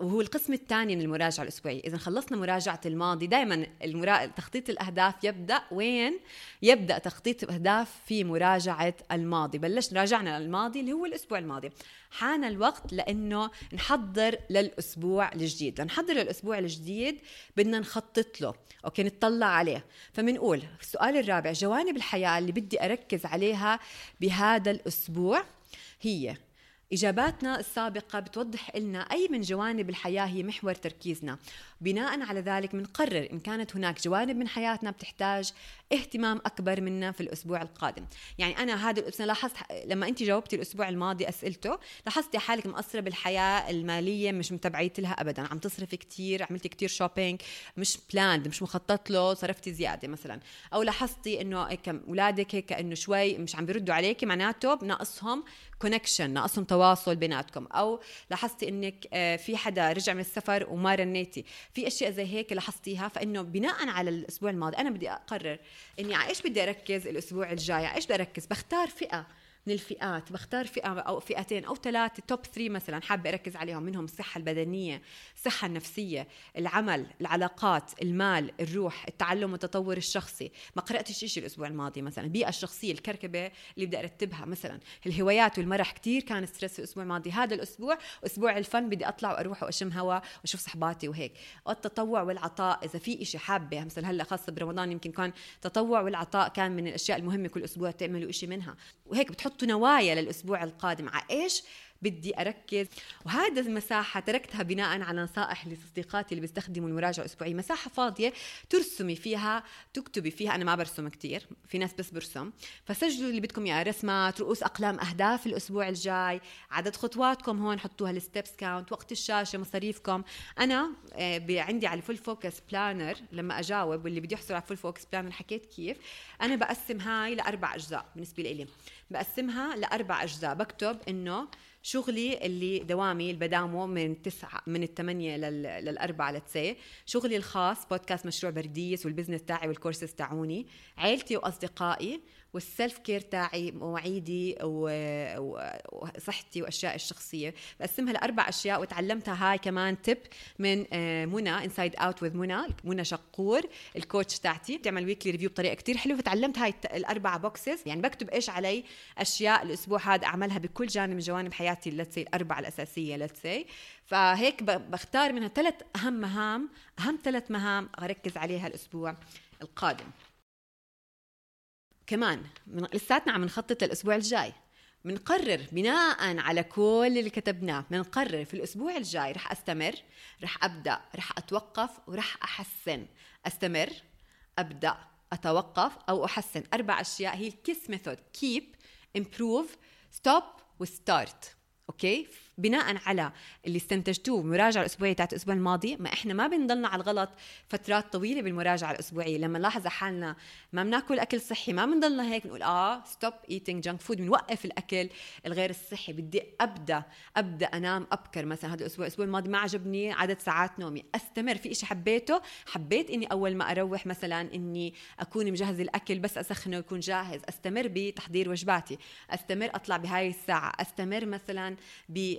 وهو القسم الثاني من المراجعة الأسبوعية. إذا خلصنا مراجعة الماضي دائما المرا... تخطيط الأهداف يبدأ وين؟ يبدأ تخطيط الأهداف في مراجعة الماضي. بلشنا راجعنا الماضي اللي هو الأسبوع الماضي. حان الوقت لأنه نحضر للأسبوع الجديد. لنحضر للأسبوع الجديد بدنا نخطط له. أوكي نطلع عليه. فبنقول السؤال الرابع جوانب الحياة اللي بدي أركز عليها بهذا الأسبوع هي إجاباتنا السابقة بتوضح لنا أي من جوانب الحياة هي محور تركيزنا. بناء على ذلك بنقرر إن كانت هناك جوانب من حياتنا بتحتاج اهتمام أكبر منا في الأسبوع القادم. يعني أنا هذا الأسبوع لاحظت لما أنت جاوبتي الأسبوع الماضي أسئلته لاحظتي حالك مقصرة بالحياة المالية مش متبعت لها أبدا. عم تصرفي كتير عملتي كتير shopping مش planned مش مخطط له صرفتي زيادة مثلا. أو لاحظتي هيك أولادك هيك إنه شوي مش عم بيردوا عليكي معناته ناقصهم connection ناقصهم تواصل بيناتكم. أو لاحظتي إنك آه، في حدا رجع من السفر وما رنيتي. في أشياء زي هيك لاحظتيها؟ فإنه بناء على الأسبوع الماضي أنا بدي أقرر إني على إيش بدي أركز الأسبوع الجاي؟ على إيش بدي أركز؟ بختار فئة. من الفئات. بختار فئة أو فئتين أو ثلاثة. top three مثلا حابة أركز عليهم منهم الصحة البدنية الصحة النفسية العمل العلاقات المال الروح التعلم والتطور الشخصي. ما قرأتش شيء الأسبوع الماضي مثلا. البيئة الشخصية الكركبة اللي بدي أرتبها مثلا. الهوايات والمرح كتير كان ستريس الأسبوع الماضي. هذا الأسبوع أسبوع الفن بدي أطلع وأروح وأشم هواء وأشوف صحباتي وهيك. والتطوع والعطاء إذا في إشي حابة مثلا هلأ خاصة برمضان يمكن كان تطوع والعطاء كان من الأشياء المهمة كل أسبوع تعملوا إشي منها. وهيك بتحط حطوا نوايا للأسبوع القادم. على إيش؟ بدي أركز. وهذا المساحة تركتها بناء على نصائح لاصدقائي اللي بيستخدموا المراجعة الأسبوعية. مساحة فاضية ترسمي فيها تكتبي فيها. أنا ما برسم كثير في ناس بس برسم. فسجلوا اللي بدكم إياه رسمات رؤوس أقلام أهداف الأسبوع الجاي. عدد خطواتكم هون حطوها ال steps count وقت الشاشة مصاريفكم. أنا آه، عندي على Full Focus Planner لما أجاوب واللي بده يحصل على Full Focus Planner حكيت كيف. أنا بقسم هاي لأربع أجزاء بالنسبة لي بقسمها لأربع أجزاء. بكتب إنه شغلي اللي دوامي اللي بدامه من تسعة من الثمانية لل... للأربعة لتسعة شغلي الخاص بودكاست مشروع برديس وال business تاعي والكورسز تاعوني. عيلتي وأصدقائي. وال self care تاعي مواعيدي وصحتي وأشياء الشخصية. بقسمها لأربع أشياء وتعلمتها هاي كمان تip من آه، منى Inside Out with منى منى شقور ال coach تاعتي. بتعمل weekly review بطريقة كتير حلوة. فتعلمت هاي الأربع boxes يعني بكتب إيش علي أشياء الأسبوع هذا أعملها بكل جانب من جوانب حياتي لتس الأربعة الأساسية لتس فهيك بختار منها ثلاث أهم مهام أهم ثلاث مهام أركز عليها الأسبوع القادم. كمان من لساتنا عم نخطط للأسبوع الجاي. بنقرر بناء على كل اللي كتبناه بنقرر في الأسبوع الجاي رح أستمر رح أبدأ رح أتوقف ورح أحسن. أستمر أبدأ أتوقف أو أحسن. أربع أشياء هي ال KISS method keep improve stop و start. okay؟ بناء على اللي استنتجتوه المراجعه الأسبوعية تاعت الأسبوع الماضي ما إحنا ما بنضلنا على الغلط فترات طويلة بالمراجعة الأسبوعية. لما نلاحظ حالنا ما بناكل أكل صحي ما بنضلنا هيك بنقول آه stop eating junk food بنوقف الأكل الغير الصحي. بدي أبدأ أبدأ أنام أبكر مثلا. هذا الأسبوع الأسبوع الماضي ما عجبني عدد ساعات نومي. أستمر في إشي حبيته حبيت إني أول ما أروح مثلا إني أكون مجهز الأكل بس أسخنه ويكون جاهز. أستمر بتحضير وجباتي. أستمر أطلع بهاي الساعة. أستمر مثلا ب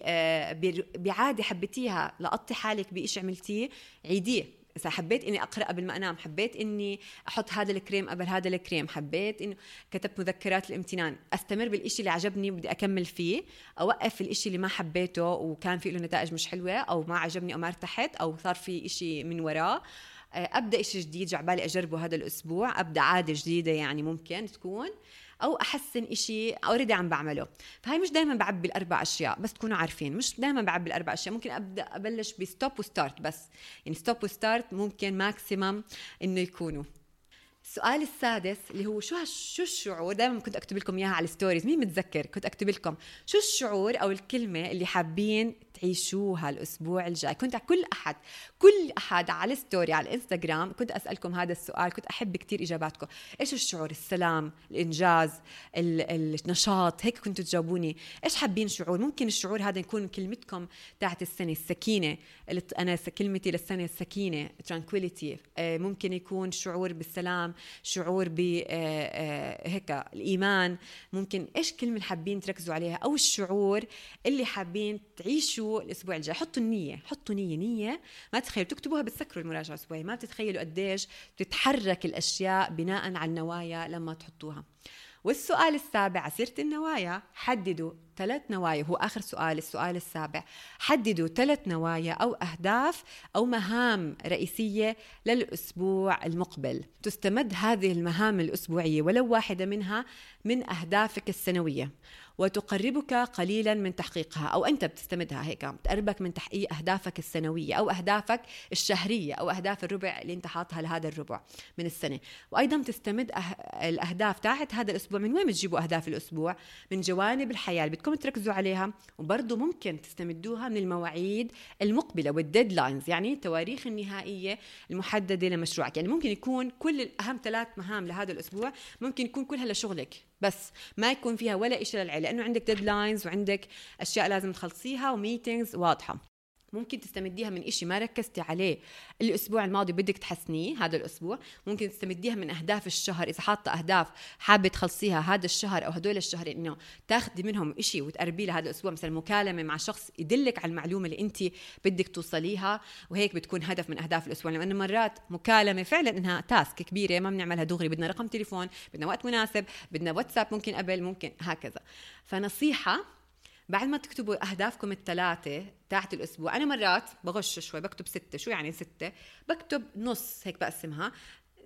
بعادة حبيتيها لقطي حالك بشيء عملتيه عيديه. إذا حبيت إني أقرأ قبل ما أنام حبيت إني أحط هذا الكريم قبل هذا الكريم حبيت إنه كتبت مذكرات الامتنان. أستمر بالإشي اللي عجبني بدي أكمل فيه أوقف الإشي اللي ما حبيته وكان في له نتائج مش حلوة أو ما عجبني أو ما ارتحت أو صار في إشي من وراه. أبدأ إشي جديد جاي عبالي أجربه هذا الأسبوع أبدأ عادة جديدة يعني ممكن تكون. أو أحسن إشي already عم بعمله. فهي مش دائما بعبي الأربع أشياء بس تكونوا عارفين. مش دائما بعبي الأربع أشياء. ممكن أبدأ أبلش ب stop و start بس. يعني stop و start ممكن maximum إنه يكونوا. السؤال السادس اللي هو شو شو الشعور؟ دائما كنت أكتب لكم إياها على ال stories مين متذكر؟ كنت أكتب لكم شو الشعور أو الكلمة اللي حابين تعيشوها الأسبوع الجاي. كنت كل أحد كل أحد على ال story على الإنستغرام كنت أسألكم هذا السؤال كنت أحب كثير إجاباتكم. إيش الشعور؟ السلام الإنجاز النشاط هيك كنتوا تجاوبوني. إيش حابين شعور؟ ممكن الشعور هذا يكون كلمتكم تاعت السنة السكينة. أنا كلمتي للسنة السكينة tranquility آه، ممكن يكون شعور بالسلام شعور ب آه، آه، هيك الإيمان. ممكن إيش كلمة حابين تركزوا عليها؟ أو الشعور اللي حابين تعيشوا الأسبوع الجاي. حطوا النية حطوا نية نية. ما تتخيلوا تكتبوها بتسكروا المراجعة الأسبوعية. ما بتتخيلوا قديش بتتحرك الأشياء بناء على النوايا لما تحطوها. والسؤال السابع سيرة النوايا. حددوا ثلاث نوايا. هو آخر سؤال السؤال السابع. حددوا ثلاث نوايا أو أهداف أو مهام رئيسية للأسبوع المقبل. تستمد هذه المهام الأسبوعية ولو واحدة منها من أهدافك السنوية. وتقربك قليلا من تحقيقها أو أنت بتستمدها هيك بتقربك من تحقيق أهدافك السنوية أو أهدافك الشهرية أو أهداف الربع اللي أنت حاطها لهذا الربع من السنة. وأيضا تستمد أه... الأهداف تاعت هذا الأسبوع. من وين بتجيبوا أهداف الأسبوع؟ من جوانب الحياة اللي بدكم تركزوا عليها وبرضه ممكن تستمدوها من المواعيد المقبلة والديدلاينز يعني التواريخ النهائية المحددة لمشروعك. يعني ممكن يكون كل اهم ثلاث مهام لهذا الأسبوع ممكن يكون كلها لشغلك. بس ما يكون فيها ولا شيء للعيلة لأنه عندك deadlines وعندك أشياء لازم تخلصيها و meetings واضحة. ممكن تستمديها من إشي ما ركزتي عليه الأسبوع الماضي بدك تحسنيه هذا الأسبوع. ممكن تستمديها من أهداف الشهر إذا حاطة أهداف حابة تخلصيها هذا الشهر أو هدول الشهرين إنه تاخذي منهم إشي وتقربيه لهذا الأسبوع مثلا مكالمة مع شخص يدلك على المعلومة اللي أنت بدك توصليها وهيك بتكون هدف من أهداف الأسبوع. لأنه مرات مكالمة فعلا إنها task كبيرة ما بنعملها دغري بدنا رقم تليفون بدنا وقت مناسب بدنا واتساب ممكن قبل ممكن هكذا. فنصيحة بعد ما تكتبوا أهدافكم الثلاثة تاعت الأسبوع أنا مرات بغش شوي بكتب ستة. شو يعني ستة؟ بكتب نص هيك بقسمها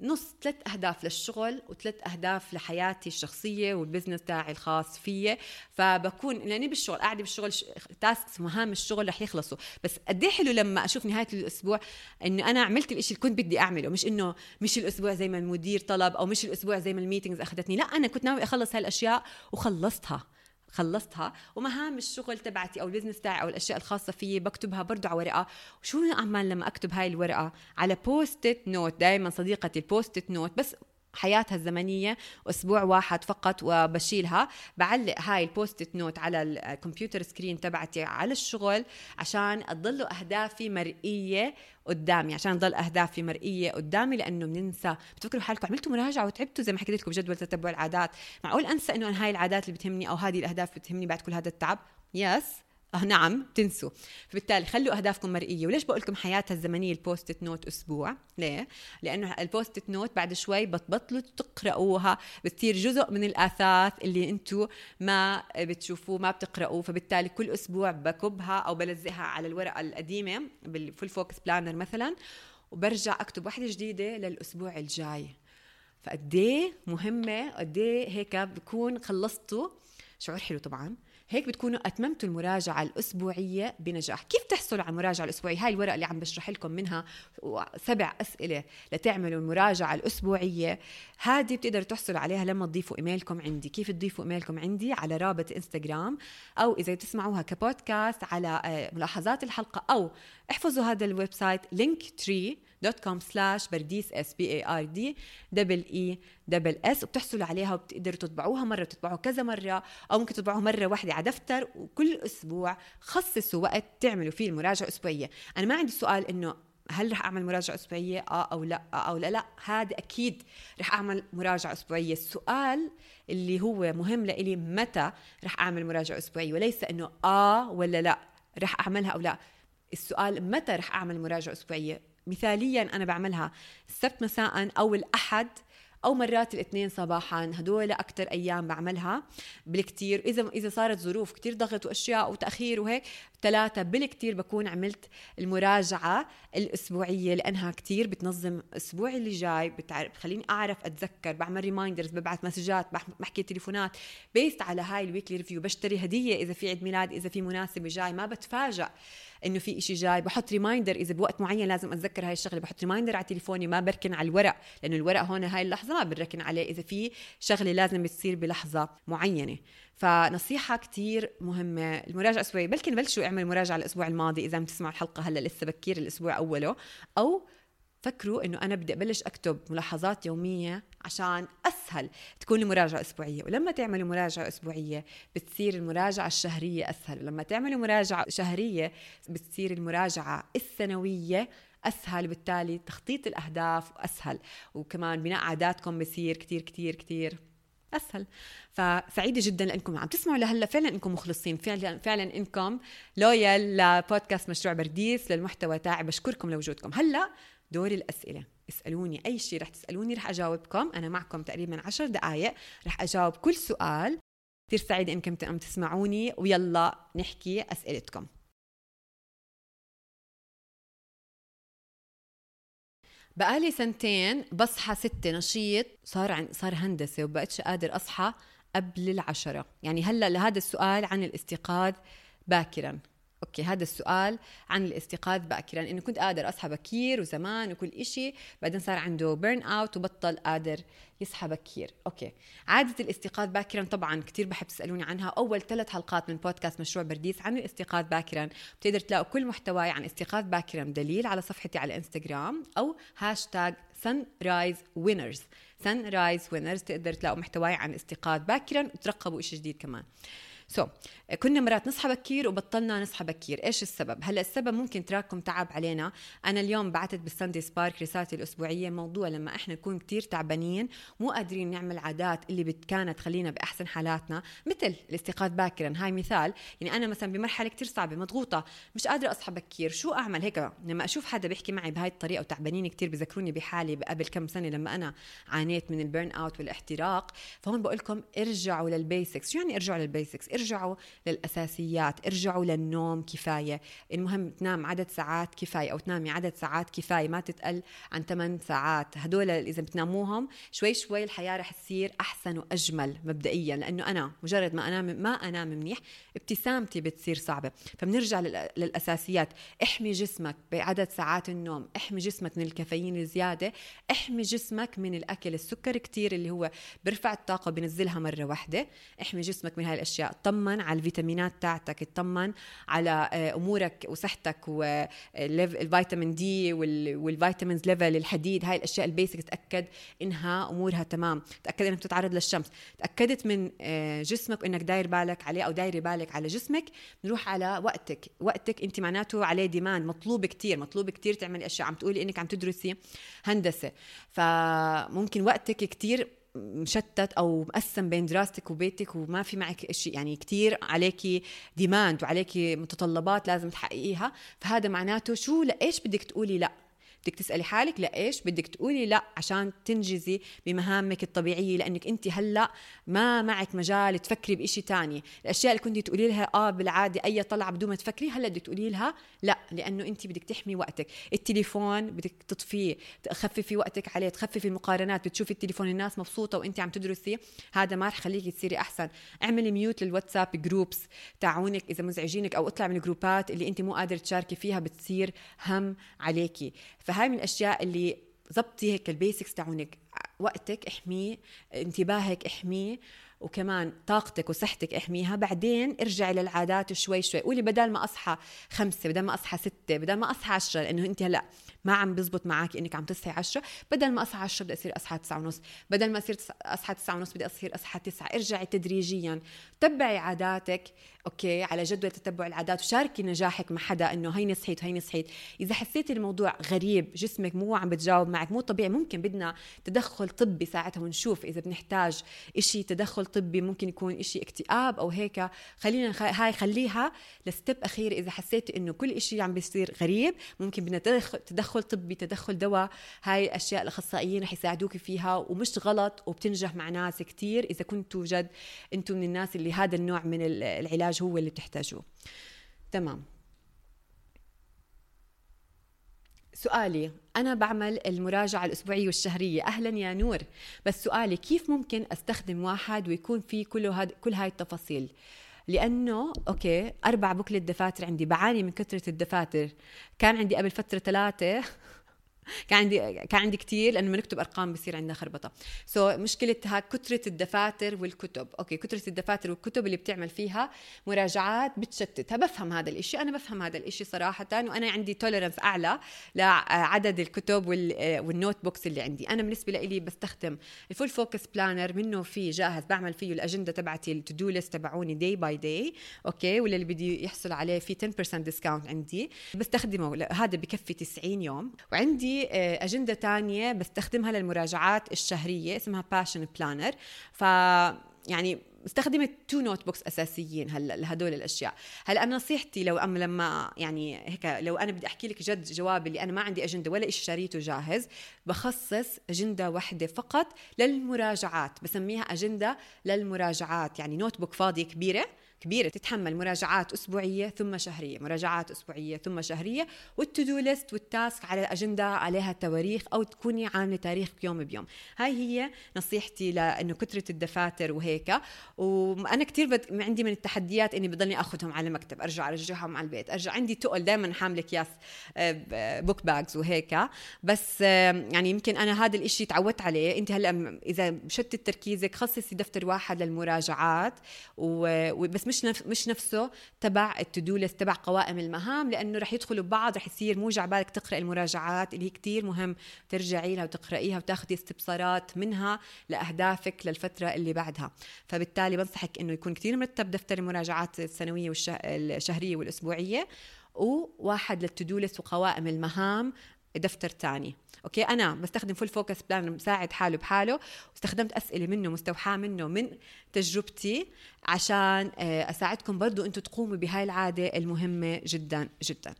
نص ثلاث أهداف للشغل وثلاث أهداف لحياتي الشخصية وال business تاعي الخاص فيي فبكون لأني بالشغل قاعدة بالشغل tasks مهام الشغل رح يخلصوا. بس قد إيه حلو لما أشوف نهاية الأسبوع انه أنا عملت الإشي اللي كنت بدي أعمله. مش إنه مش الأسبوع زي ما المدير طلب أو مش الأسبوع زي ما ال meetings أخذتني. لا أنا كنت ناوي أخلص هالأشياء وخلصتها. خلصتها. ومهام الشغل تبعتي أو ال business تاعي أو الأشياء الخاصة فيي بكتبها برضو على ورقة. وشو اعمل لما أكتب هاي الورقة؟ على Post-it note دائما صديقتي ال Post-it note بس حياتها الزمنية أسبوع واحد فقط وبشيلها. بعلق هاي ال Post-it note على الكمبيوتر screen تبعتي على الشغل عشان تضل أهدافي مرئية قدامي عشان تضل أهدافي مرئية قدامي لأنه بننسى. بتفكروا حالكم عملتوا مراجعة وتعبتوا زي ما حكيت لكم بجدول تتبع العادات. معقول أنسى إنه أنا هاي العادات اللي بتهمني أو هذه الأهداف بتهمني بعد كل هذا التعب؟ yes آه نعم تنسوا. فبالتالي خلوا أهدافكم مرئية. وليش بقول لكم حياتها الزمنية ال post note أسبوع؟ ليه؟ لأنه ال post note بعد شوي بتبطلوا تقراوها بتصير جزء من الأثاث اللي أنتم ما بتشوفوه ما بتقراوه فبالتالي كل أسبوع بكبها أو بلزقها على الورقة القديمة بال Full Focus Planner مثلا وبرجع أكتب واحدة جديدة للأسبوع الجاي. فقديه مهمة قديه هيك بكون خلصتوا. شعور حلو طبعا. هيك بتكونوا أتممتوا المراجعة الأسبوعية بنجاح. كيف تحصلوا على المراجعة الأسبوعية؟ هاي الورقة اللي عم بشرح لكم منها سبع أسئلة لتعملوا المراجعة الأسبوعية. هذه بتقدروا تحصلوا عليها لما تضيفوا إيميلكم عندي. كيف تضيفوا إيميلكم عندي؟ على رابط إنستغرام أو إذا تسمعوها كبودكاست على آه، ملاحظات الحلقة أو احفظوا هذا ال website Linktree dot com slash برديس اس B A R D double E double S وبتحصلوا عليها وبتقدروا تطبعوها مرة بتطبعوها كذا مرة أو ممكن تطبعوها مرة واحدة على دفتر وكل أسبوع خصصوا وقت تعملوا فيه المراجعة الأسبوعية. أنا ما عندي سؤال إنه هل رح أعمل مراجعة أسبوعية؟ آه أو لا آه أو لا لا هذا أكيد رح أعمل مراجعة أسبوعية. السؤال اللي هو مهم لإلي متى رح أعمل مراجعة أسبوعية؟ وليس إنه آه ولا لا رح أعملها أو لا. السؤال متى رح أعمل مراجعة أسبوعية؟ مثاليا أنا بعملها السبت مساء أو الأحد أو مرات الاثنين صباحا. هدول أكثر أيام بعملها بالكثير اذا إذا صارت ظروف كثير ضغط وأشياء وتأخير وهيك ثلاثة بالكثير بكون عملت المراجعة الأسبوعية لأنها كثير بتنظم الأسبوع اللي جاي. بتعرف بخليني أعرف أتذكر بعمل ريمايندرز ببعث مسجات بحكي تليفونات based على هاي ال weekly review بشتري هدية إذا في عيد ميلاد إذا في مناسبة جاي. ما بتفاجئ إنه في إشي جاي. بحط reminder إذا بوقت معين لازم أتذكر هاي الشغلة. بحط reminder على تليفوني ما بركن على الورق لأنه الورق هون هاي اللحظة ما بركن عليه. إذا في شغلة لازم تصير بلحظة معينة. فنصيحة كتير مهمة. المراجعة الأسبوعية بلكن بلشوا اعمل مراجعة الأسبوع الماضي إذا عم تسمعوا الحلقة هلأ لسه بكير الأسبوع أوله. أو فكروا إنه أنا بدي أبلش أكتب ملاحظات يومية عشان أسهل تكون المراجعة أسبوعية. ولما تعملوا مراجعة أسبوعية بتصير المراجعة الشهرية أسهل. ولما تعملوا مراجعة شهرية بتصير المراجعة السنوية أسهل. بالتالي تخطيط الأهداف أسهل. وكمان بناء عاداتكم بصير كتير كتير كتير. أسهل. فسعيده جدا لانكم عم تسمعوا لهلأ. فعلا إنكم مخلصين. فعلا فعلا إنكم لويال لبودكاست مشروع برديس للمحتوى تاعي. بشكركم لوجودكم. هلأ دور الأسئلة. اسألوني أي شيء رح تسألوني رح أجاوبكم. أنا معكم تقريبا عشر دقايق. رح أجاوب كل سؤال. كثير سعيدة إنكم عم تسمعوني. ويلا نحكي أسئلتكم. بقالي سنتين بصحى ستة نشيط. صار عن صار هندسة وبقتش قادر أصحى قبل العشرة. يعني هلأ لهذا السؤال عن الاستيقاظ باكرا. okay هذا السؤال عن الاستيقاظ باكرا انه كنت قادر أصحى بكير وزمان وكل إشي بعدين صار عنده burn out وبطل قادر يصحى بكير. okay عادة الاستيقاظ باكرا طبعا كثير بحب تسألوني عنها. أول ثلاث حلقات من بودكاست مشروع برديس عن الاستيقاظ باكرا. بتقدر تلاقوا كل محتواي عن استيقاظ باكرا دليل على صفحتي على انستغرام أو hashtag sunrise winners sunrise winners تقدر تلاقوا محتواي عن استيقاظ باكرا وترقبوا شيء جديد كمان. so so, كنا مرات نصحى بكير وبطلنا نصحى بكير إيش السبب؟ هلأ السبب ممكن تراكم تعب علينا. أنا اليوم بعثت بال Sunday Spark رسالتي الأسبوعية موضوع لما إحنا نكون كتير تعبانين مو قادرين نعمل عادات اللي كانت تخلينا بأحسن حالاتنا. مثل الاستيقاظ باكرا. هاي مثال. يعني أنا مثلا بمرحلة كتير صعبة مضغوطة مش قادرة اصحى بكير شو أعمل؟ هيك لما أشوف حدا بيحكي معي بهاي الطريقة وتعبانين كتير بذكروني بحالي قبل كم سنة لما أنا عانيت من ال burn out والإحتراق. فهون بقول لكم ارجعوا لل basics شو يعني ارجعوا لل basics ارجعوا للأساسيات ارجعوا للنوم كفاية. المهم تنام عدد ساعات كفاية أو تنامي عدد ساعات كفاية ما تتقل عن 8 ساعات. هدول إذا بتناموهم شوي شوي الحياة رح تصير أحسن وأجمل مبدئيا لأنه أنا مجرد ما أنام ما أنام منيح ابتسامتي بتصير صعبة. فبنرجع للأساسيات. احمي جسمك بعدد ساعات النوم احمي جسمك من الكافيين الزيادة احمي جسمك من الأكل السكر كتير اللي هو بيرفع الطاقة بنزلها مرة واحدة احمي جسمك من هاي الأشياء. طمن على الفيتامينات تاعتك اطمن على آه، أمورك وصحتك والفيتامين D وال vitamins level الحديد هاي الأشياء ال basic تأكد إنها أمورها تمام تأكد إنك بتتعرض للشمس. تأكدت من آه، جسمك انك داير بالك عليه أو دايرة بالك على جسمك نروح على وقتك. وقتك أنت معناته عليه demand مطلوب كتير مطلوب كتير تعملي أشياء عم تقولي إنك عم تدرسي هندسة. فممكن وقتك كتير مشتت أو مقسم بين دراستك وبيتك وما في معك شيء يعني كثير عليكي ديماند وعليكي متطلبات لازم تحققيها فهذا معناته شو لإيش بدك تقولي لأ؟ بدك تسألي حالك لايش بدك تقولي لا عشان تنجزي بمهامك الطبيعية لأنك أنت هلأ ما معك مجال تفكري بشيء تاني. الأشياء اللي كنتي تقولي لها آه بالعاده أي طلعة بدون ما تفكري هلأ بدك تقولي لها لا لأنه أنت بدك تحمي وقتك. التليفون بدك تطفيه تخففي وقتك عليه تخففي المقارنات بتشوفي التليفون الناس مبسوطة وأنت عم تدرسي. هذا ما رح يخليكي تصيري أحسن. اعملي mute للواتساب groups تاعونك إذا مزعجينك أو اطلع من الجروبات اللي أنت مو قادرة تشاركي فيها بتصير هم عليكي. فهاي من الأشياء اللي ظبطي هيك ال basics تاعونك. وقتك احميه انتباهك احميه وكمان طاقتك وصحتك احميها. بعدين ارجعي للعادات شوي شوي. قولي بدل ما أصحى خمسة بدل ما أصحى ستة بدل ما أصحى عشرة لأنه أنت هلأ ما عم بزبط معك إنك عم تصحي عشرة بدل ما أصحى عشرة بدي أصير أصحى تسعة ونص بدل ما أصير أصحى تسعة ونص بدي أصير أصحى تسعة. ارجعي تدريجيا. تبعي عاداتك أوكي على جدول تتبع العادات وشاركي نجاحك مع حدا إنه هيني صحيت هيني صحيت. إذا حسيتي الموضوع غريب جسمك مو عم بتجاوب معك مو طبيعي. ممكن بدنا تدخل طبي ساعتها ونشوف إذا بنحتاج إشي تدخل طبي ممكن يكون إشي اكتئاب أو هيك. خلينا هاي خليها لستيب أخير. إذا حسيتي إنه كل إشي عم بيصير غريب ممكن بدنا تدخل طبي تدخل دواء هاي الأشياء الأخصائيين رح يساعدوك فيها ومش غلط وبتنجح مع ناس كتير. إذا كنتوا جد أنتم من الناس اللي هذا النوع من العلاج هو اللي بتحتاجوه. تمام. سؤالي أنا بعمل المراجعة الأسبوعية والشهرية. أهلا يا نور. بس سؤالي كيف ممكن أستخدم واحد ويكون فيه كل هاد كل هاي التفاصيل؟ لأنه okay أربع booklet دفاتر عندي بعاني من كثرة الدفاتر. كان عندي قبل فترة ثلاثة كان عندي كان عندي كثير لأنه ما نكتب أرقام بصير عندنا خربطة. so so, مشكلتها كثره الدفاتر والكتب. okay كثره الدفاتر والكتب اللي بتعمل فيها مراجعات بتشتتها بفهم هذا الإشي. أنا بفهم هذا الإشي صراحة وأنا عندي tolerance أعلى لعدد الكتب وال notebooks اللي عندي. أنا بالنسبة لي بستخدم ال Full Focus Planner منه في جاهز بعمل فيه الاجنده تبعتي ال to do list تبعوني day by day okay ولا اللي بدي يحصل عليه في 10% discount عندي. بستخدمه هذا بكفي 90 يوم. وعندي آه، أجندة تانية بستخدمها للمراجعات الشهرية اسمها Passion Planner ف يعني استخدمت two notebooks أساسيين هلا لهدول الأشياء. هلا أنا نصيحتي لو أم لما يعني هيك لو أنا بدي أحكي لك جد جوابي اللي أنا ما عندي أجندة ولا شيء شريته جاهز بخصص أجندة واحدة فقط للمراجعات بسميها أجندة للمراجعات. يعني notebook فاضية كبيرة كبيرة تتحمل مراجعات أسبوعية ثم شهرية مراجعات أسبوعية ثم شهرية وال to list وال task على الأجندة عليها تواريخ أو تكوني عاملة تاريخ يوم بيوم. هاي هي نصيحتي لإنه كثره الدفاتر وهيك. وأنا كثير بد... عندي من التحديات إني بضلني آخذهم على المكتب أرجع أرجعهم على البيت. أرجع عندي تقل دائما حاملة اكياس book bags وهيك. بس آه، يعني يمكن أنا هذا الإشي تعودت عليه. أنت هلأ إذا شتت تركيزك خصصي دفتر واحد للمراجعات وبس مش نفس مش نفسه تبع ال to list تبع قوائم المهام لأنه رح يدخلوا ببعض رح يصير موجع بالك تقرأ المراجعات اللي هي كثير مهم ترجعي لها وتقرأيها وتاخذي استبصارات منها لأهدافك للفترة اللي بعدها. فبالتالي بنصحك إنه يكون كثير مرتب دفتر المراجعات السنوية والشهريه والأسبوعية وواحد لل to-do lists وقوائم المهام دفتر تاني. أوكي؟ أنا بستخدم Full Focus Planner مساعد حاله بحاله. واستخدمت أسئلة منه مستوحاة منه من تجربتي عشان آه، أساعدكم برضو أنتم تقوموا بهاي العادة المهمة جدا جدا.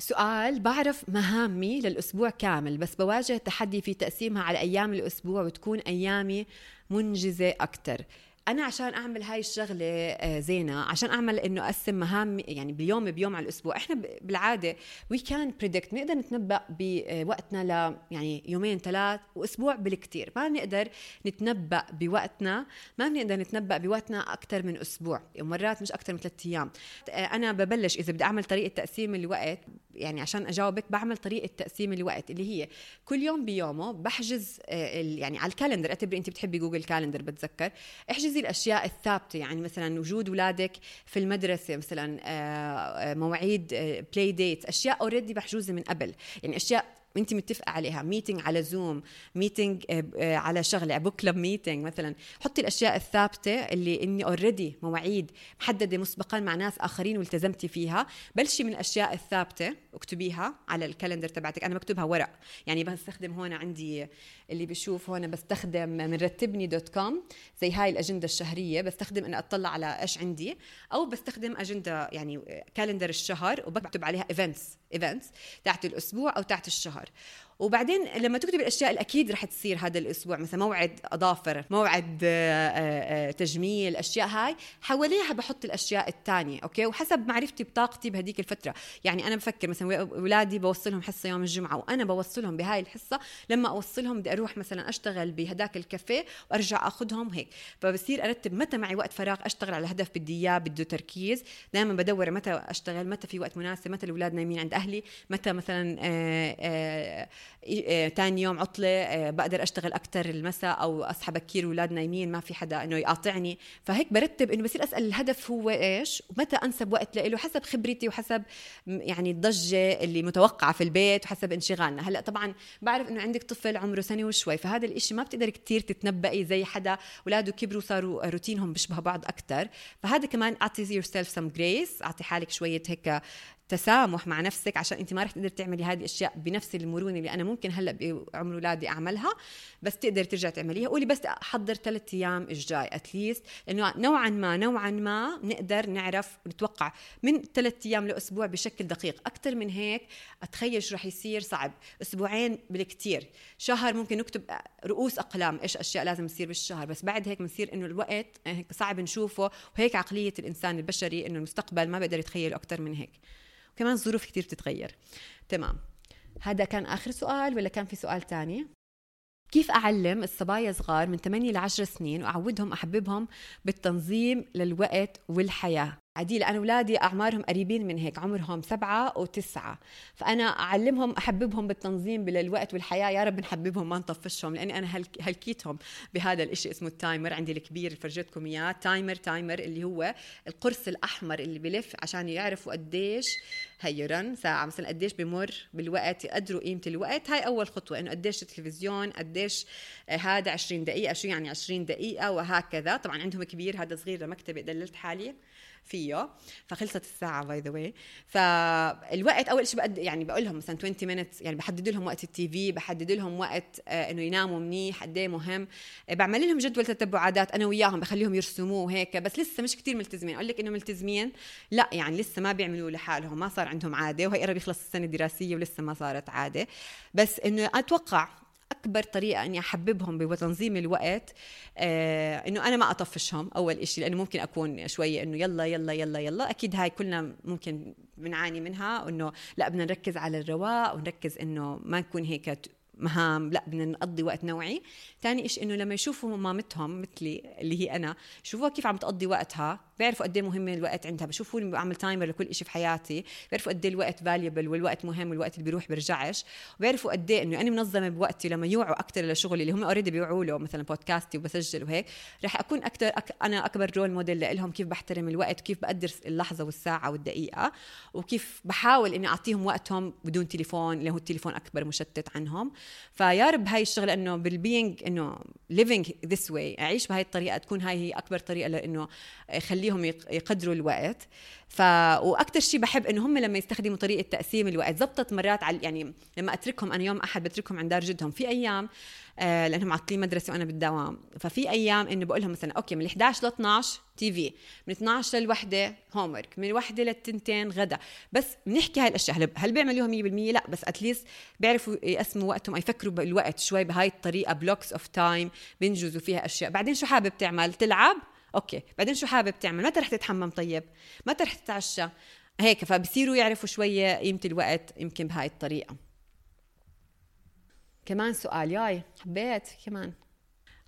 سؤال بعرف مهامي للأسبوع كامل بس بواجه تحدي في تقسيمها على أيام الأسبوع وتكون أيامي منجزة أكتر. أنا عشان أعمل هاي الشغلة آه، زينة عشان أعمل إنه أقسم مهام يعني باليوم بيوم على الأسبوع. إحنا بالعادة وي كان بريدكت نقدر نتنبأ بوقتنا ل يعني يومين ثلاث وأسبوع بالكثير ما بنقدر نتنبأ بوقتنا ما بنقدر نتنبأ بوقتنا أكثر من أسبوع ومرات مش أكثر من ثلاث أيام. آه، أنا ببلش إذا بدي أعمل طريقة تقسيم الوقت يعني عشان أجاوبك بعمل طريقة تقسيم الوقت اللي هي كل يوم بيومه بحجز آه، يعني على ال calendar. أعتبري أنت بتحبي Google Calendar بتذكر. احجزي الأشياء الثابتة يعني مثلا وجود اولادك في المدرسة مثلا آه، آه، مواعيد play date أشياء already محجوزة من قبل. يعني أشياء انت متفقة عليها. meeting على زوم meeting آه، آه، على شغلة book club meeting مثلا. حطي الأشياء الثابتة اللي إني already مواعيد محددة مسبقا مع ناس آخرين والتزمتي فيها. بلشي من الأشياء الثابتة اكتبيها على ال calendar تبعتك. أنا بكتبها ورق. يعني بستخدم هون عندي اللي بيشوف هون بستخدم من رتبني dot com. زي هاي الأجندة الشهرية. بستخدم إني أطلع على إيش عندي. أو بستخدم أجندة يعني calendar الشهر وبكتب عليها events events تاعت الأسبوع أو تاعت الشهر. har. وبعدين لما تكتب الأشياء اللي أكيد رح تصير هذا الأسبوع مثلا موعد أظافر موعد آه، آه، تجميل أشياء هاي حواليها بحط الأشياء الثانية أوكي؟ وحسب معرفتي بطاقتي بهديك الفترة. يعني أنا بفكر مثلا اولادي بوصلهم حصة يوم الجمعة وأنا بوصلهم بهاي الحصة. لما أوصلهم بدي أروح مثلا أشتغل بهداك الكافيه وأرجع أخذهم هيك. فبصير أرتب متى معي وقت فراغ أشتغل على هدف بدي إياه بده تركيز. دائما بدور متى أشتغل متى في وقت مناسب متى الأولاد نايمين عند أهلي متى مثلا آآ ثاني آه، يوم عطلة آه، بقدر أشتغل أكثر المساء أو اصحى بكير أولاد نايمين ما في حدا إنه يقاطعني. فهيك برتب إنه بصير أسأل الهدف هو إيش ومتى أنسب وقت له حسب خبرتي وحسب يعني الضجة اللي متوقعة في البيت وحسب انشغالنا. هلأ طبعا بعرف إنه عندك طفل عمره سنة وشوي فهذا الإشي ما بتقدر كتير تتنبئي زي حدا اولاده كبروا صاروا روتينهم بيشبه بعض أكثر ف هذا كمان yourself some grace أعطي حالك شوية هيك تسامح مع نفسك عشان انت ما رح تقدر تعملي هذه الأشياء بنفس المرونة اللي أنا ممكن هلأ بعمر اولادي أعملها بس تقدر ترجع تعمليها. قولي بس احضر ثلاث أيام الجاي اتليست لأنه نوعا ما نوعا ما نقدر نعرف نتوقع من ثلاث أيام لأسبوع بشكل دقيق. أكثر من هيك أتخيل شو رح يصير صعب. أسبوعين بالكثير شهر ممكن نكتب رؤوس أقلام إيش أشياء لازم تصير بالشهر بس بعد هيك بنصير إنه الوقت هيك صعب نشوفه. وهيك عقلية الإنسان البشري إنه المستقبل ما بيقدر يتخيله أكثر من هيك. كمان الظروف كتير بتتغير. تمام. هذا كان آخر سؤال ولا كان في سؤال تاني؟ كيف أعلم الصبايا صغار من 8 ل 10 سنين وأعودهم أحببهم بالتنظيم للوقت والحياة؟ عديل أنا أولادي أعمارهم قريبين من هيك عمرهم سبعة وتسعة فأنا أعلمهم أحببهم بالتنظيم للوقت والحياة. يا رب نحببهم ما نطفشهم لأني أنا هلكيتهم بهذا الإشي اسمه ال timer. عندي الكبير فرجيتكم إياه timer timer اللي هو القرص الأحمر اللي بلف عشان يعرفوا قديش هي رن. ساعة مثلا قديش بمر بالوقت يقدروا قيمة الوقت. هاي أول خطوة إنه قديش التلفزيون قديش آه، هذا 20 دقيقة شو يعني 20 دقيقة وهكذا. طبعا عندهم كبير هذا صغير لمكتبة دللت حالي. فيه فخلصت الساعة by the way فالوقت أول شيء بقد يعني بقول لهم مثلا 20 minutes يعني بحدد لهم وقت ال TV بحدد لهم وقت آه إنه يناموا منيح قد إيه مهم. آه بعمل لهم جدول تتبع عادات أنا وياهم بخليهم يرسموه هيك بس لسه مش كتير ملتزمين. أقول لك إنه ملتزمين؟ لا يعني لسه ما بيعملوا لحالهم ما صار عندهم عادة. وهي قرب يخلص السنة الدراسية ولسه ما صارت عادة. بس إنه أتوقع أكبر طريقة إني أحببهم بتنظيم الوقت آه إنه أنا ما أطفشهم أول إشي لأنه ممكن أكون شوية إنه يلا يلا يلا يلا. أكيد هاي كلنا ممكن بنعاني منها إنه لا بدنا نركز على الرواق ونركز إنه ما نكون هيك مهام لا بدنا نقضي وقت نوعي. ثاني شيء إنه لما يشوفوا مامتهم مثلي اللي هي أنا يشوفوها كيف عم تقضي وقتها. بيعرفوا قد إيه مهم الوقت عندها. بشوفوني بعمل timer لكل شيء في حياتي. بيعرفوا قد إيه الوقت valuable والوقت مهم والوقت اللي بيروح بيرجعش. وبيعرفوا قد إيه إنه أنا منظمة بوقتي لما يوعوا أكثر لشغلي اللي هم already بيوعوا له مثلا بودكاستي وبسجل وهيك. رح أكون أكثر أك... أنا أكبر role model لهم كيف بحترم الوقت وكيف بقدر اللحظة والساعة والدقيقة وكيف بحاول إني أعطيهم وقتهم بدون تليفون اللي هو التليفون أكبر مشتت عنهم. فيا رب هاي الشغلة إنه بال being إنه living this way أعيش بهاي الطريقة تكون هاي هي أكبر طريقة لإنه خليهم يقدروا الوقت. ف وأكثر شيء بحب إنه هم لما يستخدموا طريقة تقسيم الوقت زبطت مرات على يعني لما أتركهم أنا يوم أحد بتركهم عند دار جدهم في أيام آه لأنهم معطلين مدرسة وأنا بالدوام ففي أيام إنه بقول لهم مثلا okay من 11 ل 12 TV من 12 للوحده homework من الوحده للتنتين غدا. بس بنحكي هاي الأشياء هل بيعملوها 100% لا بس at least بيعرفوا يقسموا وقتهم يفكروا بالوقت شوي بهاي الطريقة blocks of time بينجزوا فيها أشياء. بعدين شو حابب تعمل؟ تلعب؟ okay بعدين شو حابب تعمل متى رح تتحمم طيب متى رح تتعشى هيك فبصيروا يعرفوا شوية قيمه الوقت يمكن بهاي الطريقة كمان سؤال yay حبيت كمان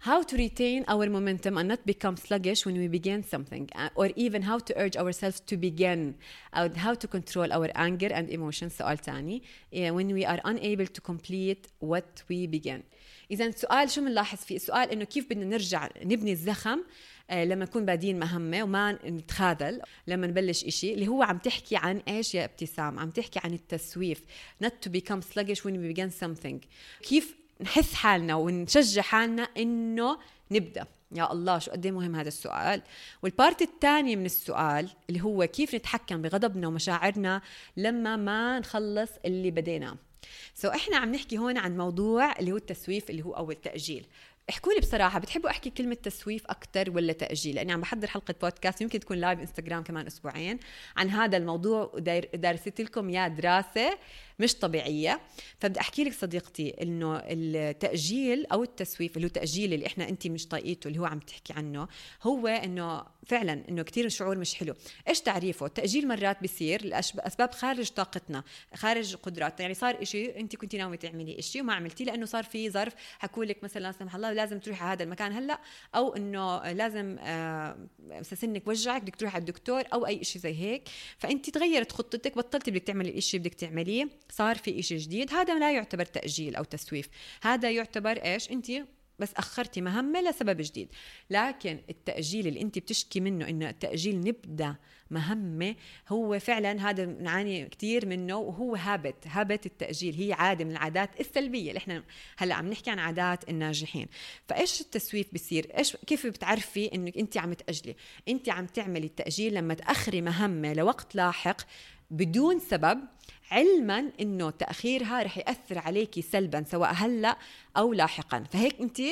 how to retain our momentum and not become sluggish when we begin something or even how to urge ourselves to begin or how to control our anger and emotions سؤال تاني when we are unable to complete what we begin اذا السؤال شو بنلاحظ فيه؟ السؤال إنه كيف بدنا نرجع نبني الزخم لما نكون بادين مهمة وما نتخاذل لما نبلش إشي اللي هو عم تحكي عن إيش يا ابتسام؟ عم تحكي عن التسويف not to become sluggish when we begin something. كيف نحث حالنا ونشجع حالنا إنه نبدأ؟ يا الله شو قد مهم هذا السؤال. وال part الثاني من السؤال اللي هو كيف نتحكم بغضبنا ومشاعرنا لما ما نخلص اللي بديناه؟ so so إحنا عم نحكي هون عن موضوع اللي هو التسويف اللي هو أو التاجيل احكوا لي بصراحة بتحبوا أحكي كلمة تسويف أكثر ولا تأجيل؟ لأني عم بحضر حلقة بودكاست يمكن تكون live انستغرام كمان أسبوعين عن هذا الموضوع ودارست لكم يا دراسة. مش طبيعية. فبدي أحكي لك صديقتي إنه التأجيل أو التسويف اللي هو تأجيل اللي إحنا انت مش طايقته اللي هو عم تحكي عنه هو إنه فعلا إنه كثير شعور مش حلو. إيش تعريفه؟ التأجيل مرات بيصير لاسباب خارج طاقتنا خارج قدراتنا. يعني صار إشي انت كنت ناوي تعملي إشي وما عملتيه لأنه صار في ظرف. حكوا لك مثلا لا سمح الله لازم تروحي على هذا المكان هلأ. أو إنه لازم آه سنك وجعك بدك تروحي على الدكتور أو أي شيء زي هيك. فانت تغيرت خطتك بطلتي بدك تعملي اللي بدك تعمليه. صار في شيء جديد هذا لا يعتبر تأجيل أو تسويف. هذا يعتبر إيش؟ أنت بس أخرتي مهمة لسبب جديد. لكن التأجيل اللي أنت بتشكي منه إنه التاجيل نبدأ مهمة هو فعلا هذا نعاني كثير منه وهو هابت هابت التأجيل هي عادة من العادات السلبية اللي إحنا هلأ عم نحكي عن عادات الناجحين. فإيش التسويف بصير إيش كيف بتعرفي إنك أنت عم تأجلي؟ أنت عم تعملي التأجيل لما تأخري مهمة لوقت لاحق بدون سبب علما إنه تأخيرها رح يأثر عليكي سلبا سواء هلأ أو لاحقا. فهيك انت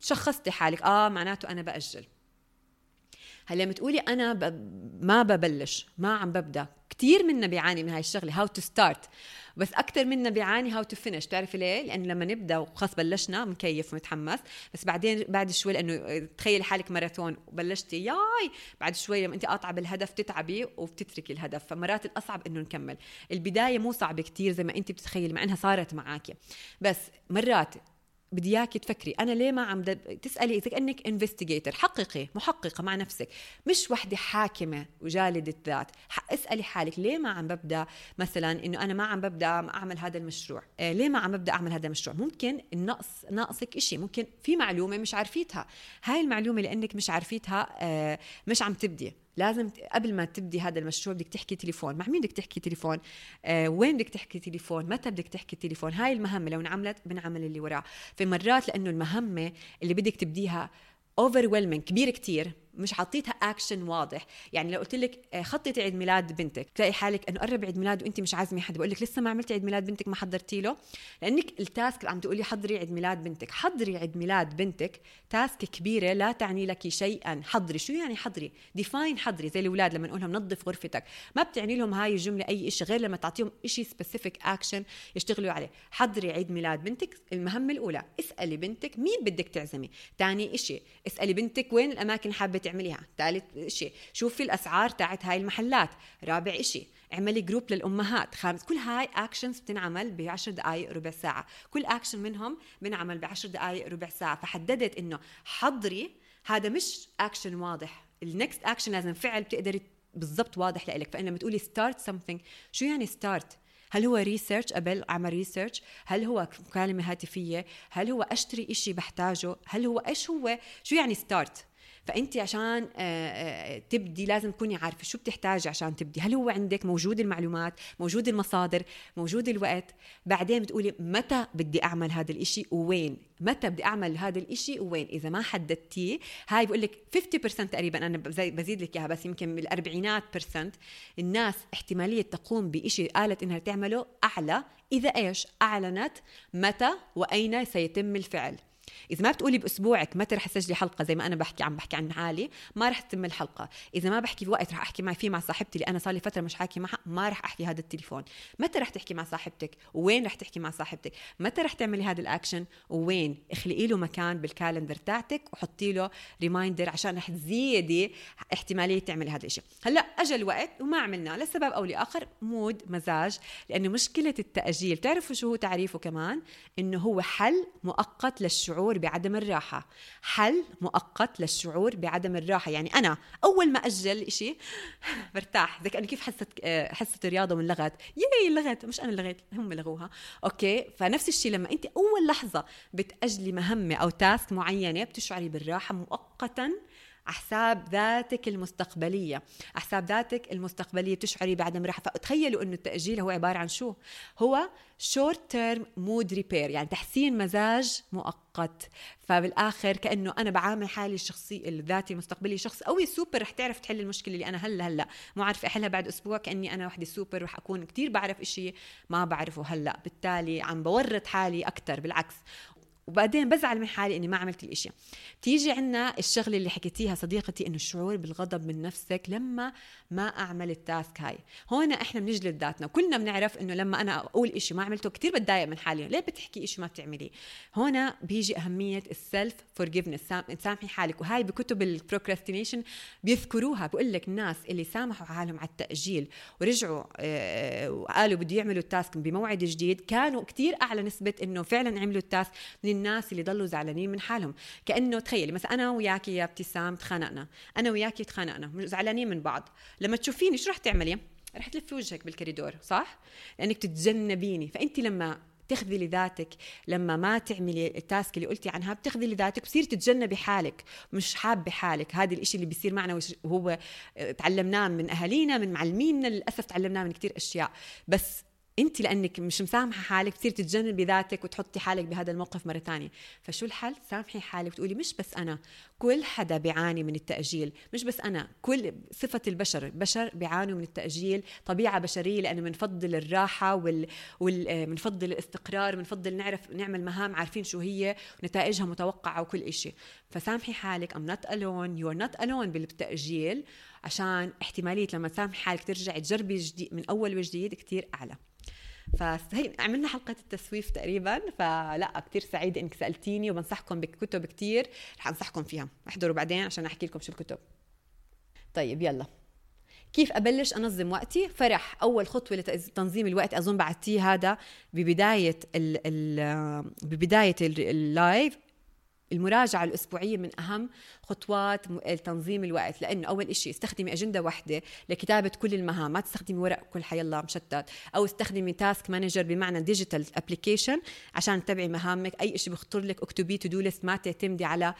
شخصتي حالك. آه معناته أنا بأجل. هلا لما تقولي أنا ب... ما ببلش ما عم ببدأ. كثير منا بيعاني من هاي الشغلة how to start بس أكثر منا بيعاني how to finish بتعرفي ليه؟ لأن لما نبدأ وخلص بلشنا مكيف ومتحمس بس بعدين بعد شوي لأنه تخيلي حالك ماراثون وبلشتي ياي! بعد شوي لما انت قاطعة بالهدف تتعبي وبتتركي الهدف. فمرات الأصعب إنه نكمل. البداية مو صعبة كثير زي ما انت بتتخيلي مع إنها صارت معك بس مرات بدي إياكي تفكري. أنا ليه ما عم تسألي إذا كأنك انفستيجيتور حققي محققة مع نفسك. مش وحدة حاكمة وجالدة ذات اسألي حالك ليه ما عم ببدأ مثلا إنه أنا ما عم ببدأ أعمل هذا المشروع؟ آه ليه ما عم ببدأ أعمل هذا المشروع؟ ممكن النقص ناقصك إشي. ممكن في معلومة مش عارفيتها. هاي المعلومة لأنك مش عارفيتها آه مش عم تبدي. لازم قبل ما تبدي هذا المشروع بدك تحكي تليفون. مع مين بدك تحكي تليفون؟ آه وين بدك تحكي تليفون؟ متى بدك تحكي تليفون؟ هاي المهمة لو انعملت بنعمل اللي وراه في مرات لأنه المهمة اللي بدك تبديها over كبير كتير. مش حطيتها اكشن واضح. يعني لو قلت لك آه، خططي عيد ميلاد بنتك تلاقي حالك إنه قرب عيد ميلاد وانت مش عازمة حدا بقول لك لسه ما عملتي عيد ميلاد بنتك ما حضرتي له. لأنك ال task اللي عم تقولي حضري عيد ميلاد بنتك. حضري عيد ميلاد بنتك task كبيرة لا تعني لك شيئا. حضري. شو يعني حضري؟ define حضري. زي الأولاد لما نقول لهم نظف غرفتك. ما بتعني لهم هاي الجملة أي شيء غير لما تعطيهم شيء specific action يشتغلوا عليه. حضري عيد ميلاد بنتك. المهمة الأولى اسألي بنتك مين بدك تعزمي. ثاني شيء اسألي بنتك وين الأماكن حابة تعمليها. ثالث شيء شوفي الأسعار تاعت هاي المحلات. رابع شيء اعملي group للأمهات. خامس كل هاي actions بتنعمل ب 10 دقائق ربع ساعة. كل اكشن منهم بنعمل ب 10 دقائق ربع ساعة. فحددت إنه حضري هذا مش اكشن واضح. ال next action لازم فعل بتقدري بالضبط واضح لإلك. فإن لما تقولي start something شو يعني start هل هو research قبل أعمل research هل هو مكالمة هاتفية؟ هل هو أشتري إشي بحتاجه؟ هل هو إيش هو؟ شو يعني start فأنت عشان آه، آه، تبدي لازم تكوني عارفة شو بتحتاجي عشان تبدي. هل هو عندك موجود المعلومات موجود المصادر موجود الوقت؟ بعدين بتقولي متى بدي أعمل هذا الإشي وين متى بدي أعمل هذا الإشي وين إذا ما حددتيه هاي بقول لك 50% تقريبا أنا بزيد لك إياها بس يمكن بالأربعينات برسنت الناس احتمالية تقوم بإشي قالت إنها تعمله أعلى. إذا إيش؟ أعلنت متى وأين سيتم الفعل. إذا ما بتقولي بأسبوعك متى رح تسجلي حلقة زي ما أنا بحكي عم بحكي عن حالي ما رح تتم الحلقة. إذا ما بحكي بوقت رح أحكي معي فيه مع صاحبتي اللي أنا صار لي فترة مش حاكي معها ما رح أحكي هذا التليفون. متى رح تحكي مع صاحبتك؟ وين رح تحكي مع صاحبتك؟ متى رح تعملي هذا الأكشن؟ وين؟ اخلقي له مكان بال calendar تاعتك وحطي له reminder عشان رح تزيدي احتمالية تعملي هذا الشيء هلأ اجى الوقت وما عملناه لسبب أو لآخر mood مزاج لأنه مشكلة التأجيل. بتعرفوا شو هو تعريفه كمان؟ إنه هو حل مؤقت للشعور بعدم الراحة. حل مؤقت للشعور بعدم الراحة. يعني أنا أول ما أجل شيء برتاح. زي كانه كيف حست حصه الرياضة لغت؟ ياي لغت. مش أنا لغيت هم لغوها. أوكي؟ فنفس الشيء لما انت أول لحظة بتأجلي مهمة أو تاسك معينة بتشعري بالراحة مؤقتا حساب ذاتك المستقبلية. حساب ذاتك المستقبلية بتشعري بعدم راحة فتخيلوا أنه التأجيل هو عبارة عن شو؟ هو short term mood repair يعني تحسين مزاج مؤقت. فبالآخر كأنه أنا بعامل حالي الشخصي الذاتي المستقبلي شخص قوي سوبر رح تعرف تحل المشكلة اللي أنا هلأ هلأ. مو عارفه أحلها بعد أسبوع كأني أنا وحدة سوبر رح أكون كتير بعرف إشي ما بعرفه هلأ. بالتالي عم بورط حالي أكثر بالعكس وبعدين بزعل من حالي إني ما عملت الإشي. تيجي عنا الشغلة اللي حكيتيها صديقتي إنه الشعور بالغضب من نفسك لما ما أعمل ال task هاي. هون إحنا بنجلد ذاتنا. وكلنا بنعرف إنه لما أنا أقول إشي ما عملته كتير بتضايق من حالي. ليه بتحكي إشي ما بتعمليه هون بيجي أهمية ال self forgiveness سامحي حالك. وهاي بكتب ال procrastination بيذكروها. بقول لك الناس اللي سامحوا حالهم على التأجيل ورجعوا آه، وقالوا بده يعملوا ال task بموعد جديد كانوا كتير أعلى نسبة إنه فعلا عملوا ال task من الناس اللي ضلوا زعلانين من حالهم. كأنه تخيلي مثلا أنا وياكي يا ابتسام تخانقنا. أنا وياكي تخانقنا زعلانين من بعض. لما تشوفيني شو رح تعملي؟ رح تلفي وجهك بالكوريدور صح؟ لأنك تتجنبيني. فانت لما تخذلي ذاتك لما ما تعملي التاسك اللي قلتي عنها بتخذلي ذاتك بصير تتجنبي حالك. مش حابة حالك. هذا الإشي اللي بيصير معنا وهو تعلمناه من أهالينا من معلمينا للأسف تعلمناه من كثير أشياء. بس انت لانك مش مسامحه حالك بتصير تتجنبي ذاتك وتحطي حالك بهذا الموقف مره ثانية. فشو الحل؟ سامحي حالك وتقولي مش بس أنا كل حدا بيعاني من التأجيل. مش بس أنا كل صفة البشر البشر بيعانوا من التأجيل طبيعة بشرية لأنه بنفضل الراحة وال, وال... بنفضل الاستقرار بنفضل نعرف نعمل مهام عارفين شو هي ونتائجها متوقعة وكل شيء فسامحي حالك I'm not alone you are not alone بالتأجيل عشان احتمالية لما تسامحي حالك ترجعي تجربي جديد من أول وجديد كثير أعلى. فهي عملنا حلقة التسويف تقريبا فلا كتير سعيدة إنك سألتيني وبنصحكم بكتب كتير. رح أنصحكم فيها. احضروا بعدين عشان أحكي لكم شو الكتب. طيب يلا. كيف أبلش أنظم وقتي؟ فرح. أول خطوة لتنظيم الوقت أظن بعتيه هذا ببداية ال ال ببداية اللايف المراجعة الأسبوعية من أهم خطوات تنظيم الوقت لأنه أول شيء استخدمي أجندة واحدة لكتابة كل المهام ما تستخدمي ورق كل حالة مشتت أو استخدمي task manager بمعنى digital application عشان تتبعي مهامك. أي شيء بخطر لك اكتبيه to do list ما تعتمدي على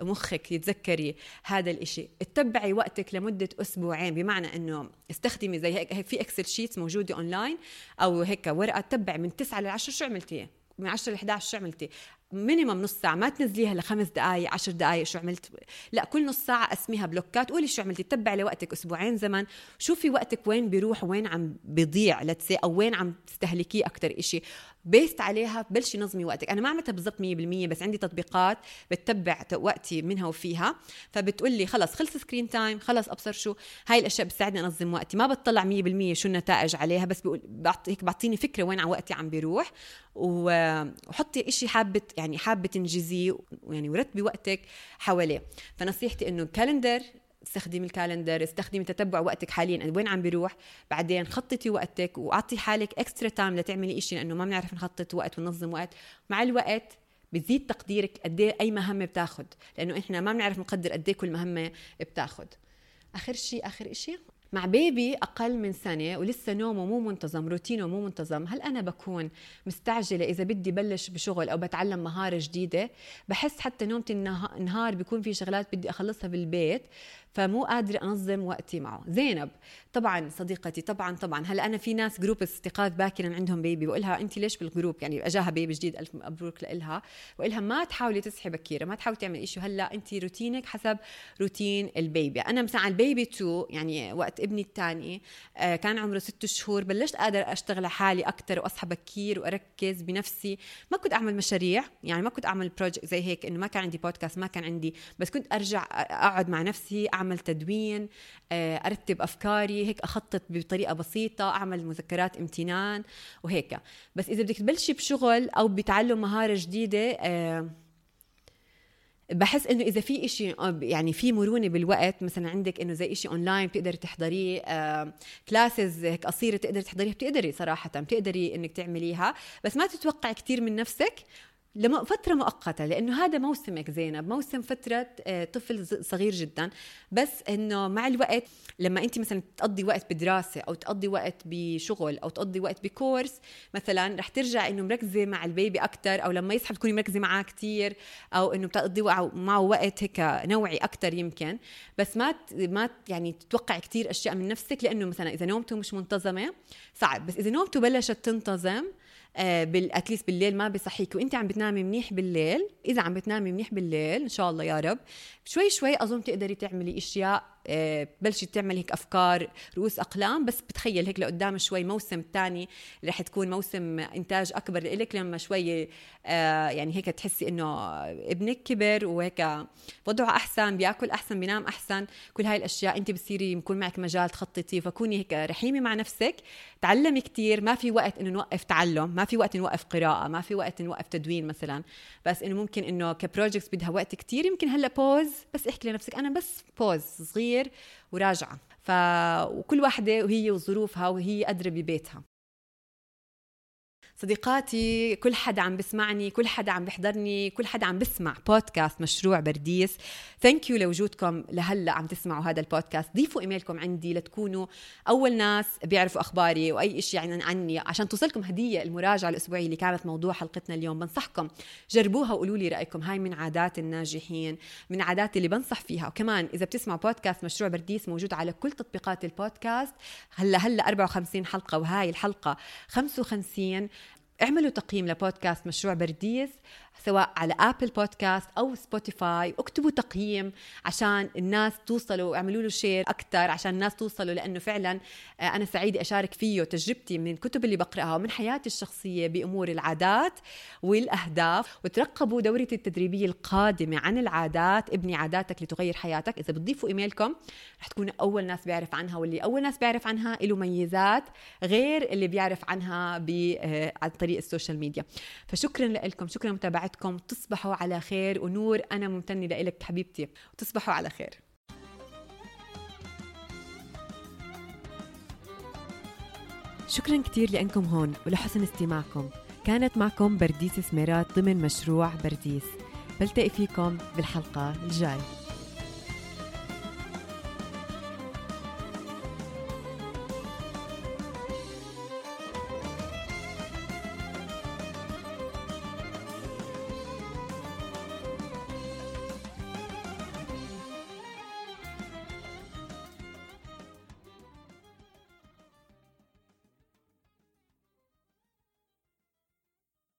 مخك يتذكري هذا الإشي. اتبعي وقتك لمدة أسبوعين بمعنى أنه استخدمي زي هيك في Excel sheets موجودة أونلاين أو هيك ورقة تتبعي من 9 ل 10 شو عملتي؟ من 10 ل 11 شو عملتي؟ minimum نص ساعة ما تنزليها لخمس دقائق عشر دقائق شو عملت. لا كل نص ساعة اسميها بلوكات. قولي شو عملتي تتبعي لوقتك أسبوعين زمن. شوفي وقتك وين بيروح وين عم بيضيع لتشوفي وين عم تستهلكيه أكثر إشي. based عليها بلشي نظمي وقتك. أنا ما عملتها بالضبط 100% بس عندي تطبيقات بتتبع وقتي منها وفيها. فبتقول لي خلص خلص screen time خلص ابصر شو. هاي الأشياء بتساعدني أنظم وقتي. ما بتطلع 100% شو النتائج عليها بس بقول هيك بعطيني فكرة وين وقتي عم بيروح. وحطي إشي حابه يعني حابة تنجزيه يعني ورتبي وقتك حواليه. فنصيحتي إنه calendar استخدمي ال calendar استخدمي تتبع وقتك حاليا. وين عم بيروح؟ بعدين خططي وقتك وأعطي حالك extra time لتعملي إشي لأنه ما بنعرف نخطط وقت وننظم وقت. مع الوقت بزيد تقديرك قد إيه أي مهمة بتاخد لأنه إحنا ما بنعرف نقدر قد إيه كل مهمة بتاخد. آخر شيء آخر شيء مع baby أقل من سنة ولسه نومه مو منتظم روتينه مو منتظم هل أنا بكون مستعجلة إذا بدي بلش بشغل أو بتعلم مهارة جديدة؟ بحس حتى نومتي النهار بيكون في شغلات بدي أخلصها بالبيت. فمو قادرة أنظم وقتي معه. زينب طبعا صديقتي طبعا طبعا. هلا أنا في ناس group استيقاظ باكرا عندهم baby بقولها أنت ليش بال group يعني أجاها baby جديد ألف مبروك لإلها. بقولها ما تحاولي تصحي بكيرة ما تحاولي تعملي شيء هلا أنت روتينك حسب روتين ال baby. أنا مثلا على ال baby 2 يعني وقت ابني الثاني آه، كان عمره ست شهور. بلشت قادر أشتغل حالي أكثر وأصحى بكير وأركز بنفسي. ما كنت أعمل مشاريع يعني ما كنت أعمل project زي هيك إنه ما كان عندي بودكاست ما كان عندي بس كنت أرجع أقعد مع نفسي أعمل تدوين آه، أرتب أفكاري هيك أخطط بطريقة بسيطة أعمل مذكرات امتنان وهيك. بس إذا بدك تبلشي بشغل أو بتعلم مهارة جديدة آه، بحس إنه إذا في إشي يعني في مرونة بالوقت مثلا عندك إنه زي إشي اونلاين بتقدري تحضريه classes هيك قصيرة تقدري تحضريها بتقدري صراحة بتقدري إنك تعمليها بس ما تتوقعي كثير من نفسك لفترة مؤقتة لأنه هذا موسمك زينب موسم فترة آه، طفل صغير جدا. بس أنه مع الوقت لما أنت مثلا تقضي وقت بدراسة أو تقضي وقت بشغل أو تقضي وقت ب course مثلا رح ترجع أنه مركزة مع ال baby أكثر أو لما يصحى تكوني مركزة معاه كثير أو أنه بتقضي معه وقت هيك نوعي أكثر يمكن. بس ما ما يعني تتوقعي كثير أشياء من نفسك لأنه مثلا إذا نومته مش منتظمة صعب. بس إذا نومته بلشت تنتظم آه، اتليست بالليل ما بصحيك وانت عم بتنامي منيح بالليل. إذا عم بتنامي منيح بالليل إن شاء الله يا رب. شوي شوي أظن تقدري تعملي أشياء بلشي تعمل هيك أفكار رؤوس أقلام بس بتخيل هيك لقدام شوي موسم ثاني رح تكون موسم إنتاج أكبر لك لما شوي آه، يعني هيك تحسي إنه ابنك كبر وهيك وضعه أحسن بيأكل أحسن بينام أحسن كل هاي الأشياء انت بتصيري يكون معك مجال تخططي فكوني هيك رحيمة مع نفسك تعلمي كثير ما في وقت إنه نوقف تعلم ما في وقت نوقف قراءة ما في وقت نوقف تدوين مثلا بس إنه ممكن إنه ك projects بدها وقت كثير يمكن هلأ pause بس احكي لنفسك أنا بس pause صغير كثير وراجعة. ف وكل واحدة وهي وظروفها وهي أدرى ببيتها. صديقاتي كل حدا عم بسمعني كل حدا عم بحضرني كل حدا عم بسمع بودكاست مشروع برديس. thank you لوجودكم لهلأ عم تسمعوا هذا البودكاست ضيفوا إيميلكم عندي لتكونوا أول ناس بيعرفوا أخباري وأي شيء يعني عني. عشان توصلكم هدية المراجعة الأسبوعية اللي كانت موضوع حلقتنا اليوم بنصحكم جربوها وقولوا لي رأيكم. هاي من عادات الناجحين من عادات اللي بنصح فيها. وكمان إذا بتسمعوا بودكاست مشروع برديس موجود على كل تطبيقات البودكاست هلأ هلأ 54 حلقة وهاي الحلقة 55 اعملوا تقييم لبودكاست مشروع برديس سواء على Apple Podcast أو Spotify اكتبوا تقييم عشان الناس توصلوا اعملوا له share أكثر عشان الناس توصلوا لأنه فعلا آه، أنا سعيدة أشارك فيه تجربتي من الكتب اللي بقرأها ومن حياتي الشخصية بأمور العادات والأهداف. وترقبوا دورتي التدريبية القادمة عن العادات. ابني عاداتك لتغير حياتك. إذا بتضيفوا إيميلكم رح تكونوا أول ناس بيعرف عنها واللي أول ناس بيعرف عنها له ميزات غير اللي بيعرف عنها آه، عن طريق ال social media. فشكرا لكم شكرا لمتابعتكم. وعدكم تصبحوا على خير ونور أنا ممتنة لك حبيبتي وتصبحوا على خير شكرا كثير لأنكم هون ولحسن استماعكم كانت معكم برديس سميرات ضمن مشروع برديس بلتقي فيكم بالحلقة الجاي